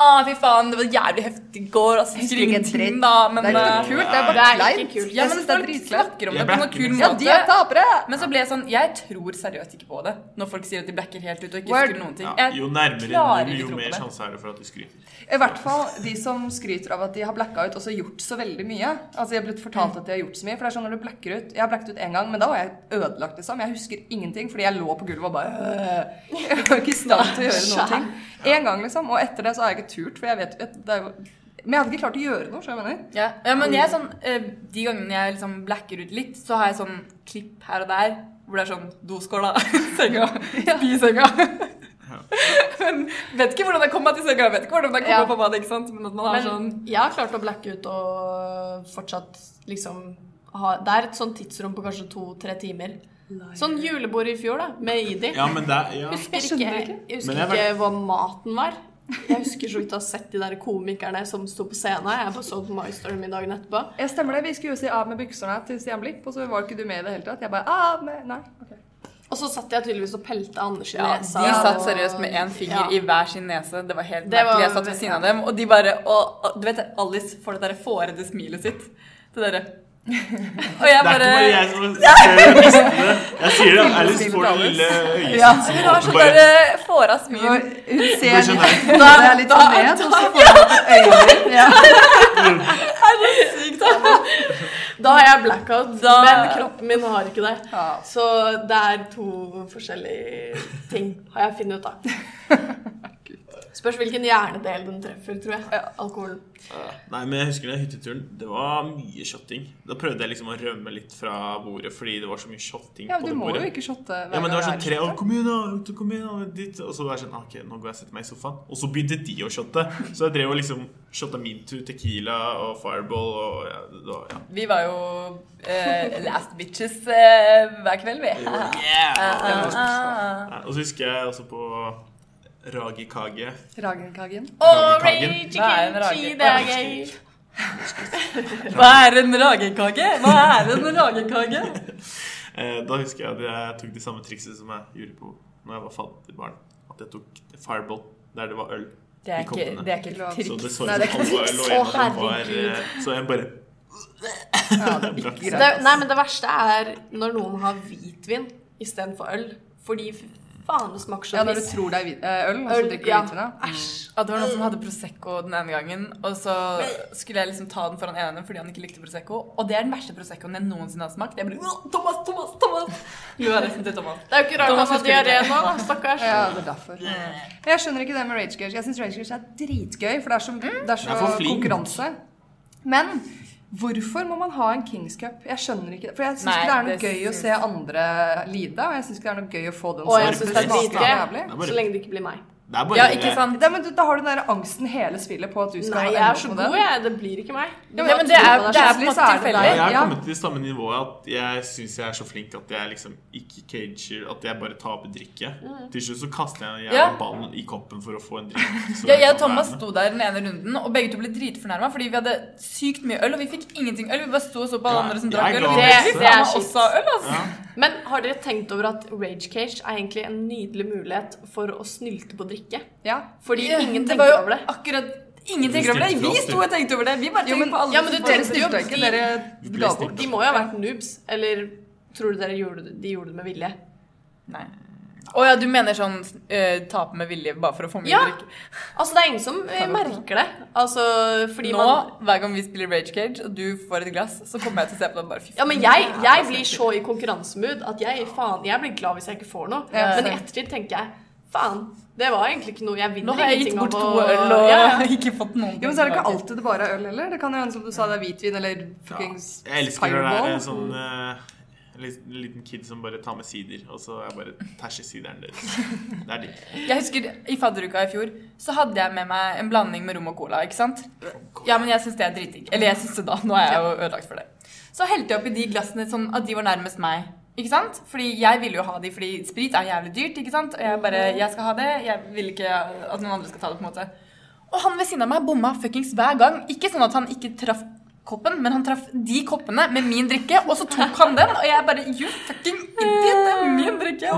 ah, fy faen, det var jævlig heftig i går. Altså, jeg husker ingenting, da, men Det er ikke kult, det er bare er kleint. Ja, men folk snakker om det på noe kul måte. Ja, de er tapere! Men så ble jeg sånn Jeg tror seriøst ikke på det når folk sier at de blacker helt ut og ikke husker noen ting. Ja, Jeg jo nærmere klarer jo mer sjanse er det for at du skryter. I hvert fall de som skryter av at de har blacka ut og så gjort så veldig mye. Altså Jeg har blitt fortalt at de har gjort så mye. For det er sånn når du blacker ut Jeg har blacket ut én gang, men da var jeg ødelagt, liksom. Jeg husker ingenting fordi jeg lå på gulvet og bare øh. Jeg var ikke i stand til å gjøre noen ting. En gang, liksom. Og etter det så har jeg ikke turt, for jeg vet det er jo Men jeg hadde ikke klart å gjøre noe, så jeg mener. Ja, ja, men jeg er sånn eh, De gangene jeg liksom blacker ut litt, så har jeg sånn klipp her og der hvor det er sånn doskåla, senga, spisenga. men vet ikke hvordan jeg kom meg til senga, vet ikke hvordan jeg kom Ja. på badet, ikke sant? Men at man har Men sånn jeg har klart å blacke ut og fortsatt liksom ha Det er et sånt tidsrom på kanskje to-tre timer. Sånn julebord i fjor, da, med Idi. Ja, men det er ja. Husker Jeg ikke, jeg husker jeg ikke hva maten var. Jeg husker så vidt å ha sett de der komikerne som sto på scenen. Jeg bare så på Story min dagen etterpå. Jeg stemmer det. Vi skulle jo si av med buksene til Stian Blipp, og så var ikke du med i det hele tatt. Jeg bare av med Nei. Okay. Og så satt jeg tydeligvis og pelte Anders i ja, nesa. De satt seriøst med én finger Ja. i hver sin nese. Det var helt Det var- merkelig. Jeg satt ved siden av dem, og de bare og, og, Du vet, Alice får det derre fårede smilet sitt. Det derre Og jeg Det er ikke bare jeg som ser det. Jeg sier det. Alice får det lille øyet ja. Hun har sånn Bare- derre fåra Hun smil. hun ser Bare er litt sånn ned, og så får hun et øye. Ja. Da har jeg blackout, Da- men kroppen min har ikke det. Ja. Så det er to forskjellige ting, har jeg funnet ut av. Spørs hvilken hjernedel den treffer, tror jeg. Alkoholen. Nei, men jeg husker den hytteturen. Det var mye shotting. Da prøvde jeg liksom å rømme litt fra bordet fordi det var så mye shotting ja, på du må jo ikke shotte hver Ja, men det var gang sånn tre år, kom igjen, da! Kom igjen, da! Dit. Og så var jeg sånn Ok, nå går jeg og setter meg i sofaen. Og så begynte de å shotte. Så jeg drev og liksom shotta Mintu, Tequila og Fireball og ja, det var, ja. Vi var jo uh, last bitches uh, hver kveld, vi. Yeah! Uh, ah. Nei, Og så husker jeg også på Ragi Kage. Ragenkagen. Ray Hva er en rage-. Hva er en ragekake? Hva er en ragekake? Eh, da husker jeg at jeg tok de samme trikset som jeg gjorde på når jeg var fattig barn. At jeg tok Fireball der det var øl Det er i ikke, det er ikke et Så det så ut det som alle øl, og en av dem var eh, Så jeg bare Ja, det Det, nei, men det verste er når noen har hvitvin istedenfor øl. Fordi faen, det smaker så Ja, når du tror det er eh, øl, og så drikker du ja. hvitvin. ja. Æsj. At det var noen som hadde Prosecco den ene gangen, og så skulle jeg liksom ta den foran ene fordi han ikke likte Prosecco. Og det er den verste Proseccoen jeg noensinne har smakt. Jeg ble Thomas, Thomas, Thomas! Resten til Thomas. Det er jo ikke rart Thomas han har diaré nå, da, stakkars. Ja, det er derfor. Men jeg skjønner ikke det med Rage Gage. Jeg syns Rage Gage er dritgøy, for det er så, det er så Det er flink. konkurranse. Men hvorfor må man ha en Kings Cup? Jeg skjønner ikke. For jeg syns ikke det er noe det gøy å se andre lide, og jeg syns ikke det er noe gøy å få den er er bare- Så lenge det ikke blir meg. Det er bare Ja, ikke sant? Det, men du- da har du den der angsten hele spillet på at du skal Nei, jeg er så god, jeg. Det blir ikke meg. Ja, men det er, det er på en måte så det tilfeldig. Jeg har kommet til samme nivå at jeg syns jeg er så flink at jeg liksom ikke cager At jeg bare taper drikke. Til slutt så kaster jeg en Ja. ballen i koppen for å få en drink. Ja, jeg og Thomas sto der den ene runden, og begge to ble dritfornærma fordi vi hadde sykt mye øl, og vi fikk ingenting øl. Vi bare sto og så på alle Ja, andre som drakk øl. Og vi ble det. Det er også øl, altså. Ja. Men har dere tenkt over at Rage Cage er egentlig en nydelig mulighet for å snylte på drikke? Ja. Fordi Ja, ingen det tenker over det. akkurat Ingen tenker over det. Vi sto og tenkte over det. Vi bare tenkte på alle ja, men du, dere stilte ikke. Dere ga bort. De må jo ha vært noobs. Eller tror du dere gjorde de gjorde det med vilje? Nei. Å ja, du mener sånn uh, tape med vilje bare for å få mye Ja. drikk? Altså, det er ingen som eh, merker det. Altså, fordi Nå, man hver gang vi spiller Rage Cage, og du får et glass, så kommer jeg til å se på deg bare fy Ja, men jeg, jeg blir så i konkurransemood at jeg faen, jeg blir glad hvis jeg ikke får noe. Ja, Men i ettertid tenker jeg faen, det var egentlig ikke noe jeg vinner Nå har jeg gitt bort to øl og ja, ja. ikke fått noen Jo, men så er det ikke alltid det bare er øl heller. Det kan jo hende, som du sa, det er hvitvin eller fuckings Jeg elsker når det er en sånn uh, en liten kid som bare tar med sider, og så er bare tæsjer sideren deres. Det er digg. Jeg husker I fadderuka i fjor så hadde jeg med meg en blanding med rom og cola. ikke sant? Ja, men jeg syns det er dritdigg. Eller jeg syns det da. Nå er jeg jo ødelagt for det. Så helte jeg oppi de glassene sånn at de var nærmest meg. Ikke sant? Fordi jeg ville jo ha de, fordi sprit er jævlig dyrt. ikke sant? Og jeg bare Jeg skal ha det. Jeg vil ikke at noen andre skal ta det. på en måte. Og han ved siden av meg bomma fuckings hver gang. Ikke sånn at han ikke traff koppen, men han traff de koppene med min drikke, og så tok han den, og jeg bare You fucking idiot! Det er min drikke!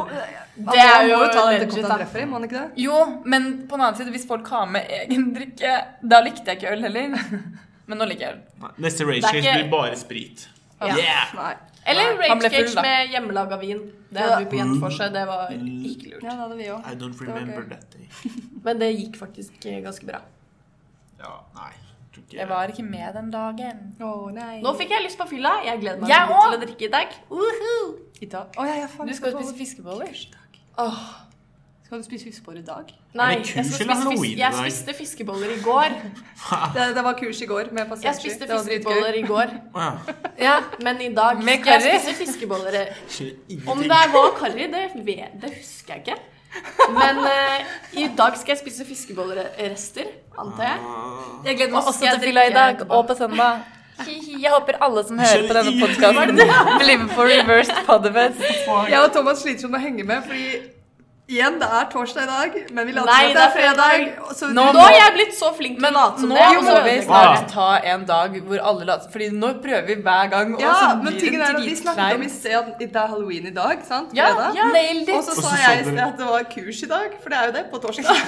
Det er jo legit, koppen da. han treffer i, må han ikke det? Jo, men på den annen side, hvis folk har med egen drikke, da likte jeg ikke øl heller. Men nå liker jeg øl. Neste ikke- blir bare sprit. Ja. Yeah! Eller Rage Cage med hjemmelaga vin. Det hadde vi på Jenteforset. Det var ikke lurt. Ja, det hadde vi også. I don't remember that day. Men det gikk faktisk eh, ganske bra. Ja, nei. ikke- Jeg var ikke med den dagen. Nei. Nå fikk jeg lyst på fylla. Jeg gleder meg Jeg til å drikke i dag. Woohoo! I dag. Å, ja, ja, Du skal jo spise fiskeboller. Åh, Skal du spise fiskeboller i dag? nei, jeg, spise jeg spiste fiskeboller i går. Det, det var kurs i går med Jeg spiste fiskeboller i går. Ja. Men i dag Med skal jeg spise fiskeboller. Om det var karri, det, det husker jeg ikke. Men uh, i dag skal jeg spise fiskebollerester, antar jeg. Jeg gleder meg Og også til fylla i dag og på søndag. Jeg håper alle som hører på denne podkasten, blir med på reversed podfest. Jeg og Thomas sliter sånn med å henge med, fordi Igjen, det er torsdag i dag, men vi later som det er fredag. så Nå Nå har jeg blitt så flink til å late som Nå må vi Hva? snart ta en dag hvor alle later Fordi nå prøver vi hver gang, og Ja, så men blir tingen det er at vi snakket om i sted det er halloween i dag, sant? Ja, Fredag. ja, nailed Og så sa jeg i sted at det var kurs i dag, for det er jo det på torsdag.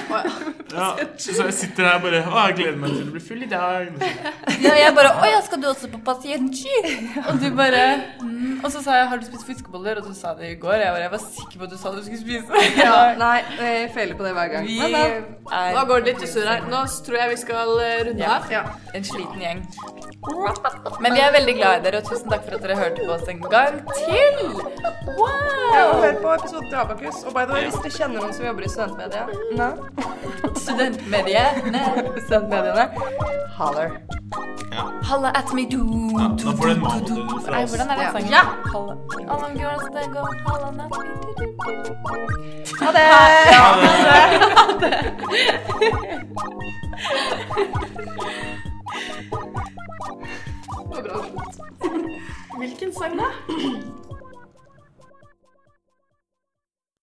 Ja, så jeg sitter her bare Å, jeg gleder meg til å bli full i dag. Ja, jeg bare Å ja, skal du også på pasientski? Og du bare mm. Og så sa jeg har du spist fiskeboller? Og du sa det i går. Jeg, bare, jeg var sikker på at du sa du skulle spise det. Ja, nei, jeg feiler på det hver gang. Vi Men, er Nå går det litt i surr her. Nå tror jeg vi skal eh, runde Ja. av. ja. en sliten gjeng. Men vi er veldig glad i dere, og tusen takk for at dere hørte på oss en gang til. Wow! Ja, og hør på episoden til Abakus. Og by the way, hvis dere kjenner noen som jobber i studentmedia. Studentmediene. Studentmediene, holler. Ja. Halla at me do. Ja, da får du en manodel fra oss. hvordan er den sangen? Ja. Halla. Halla, halla at me do. Ha det! Hvilken sang da?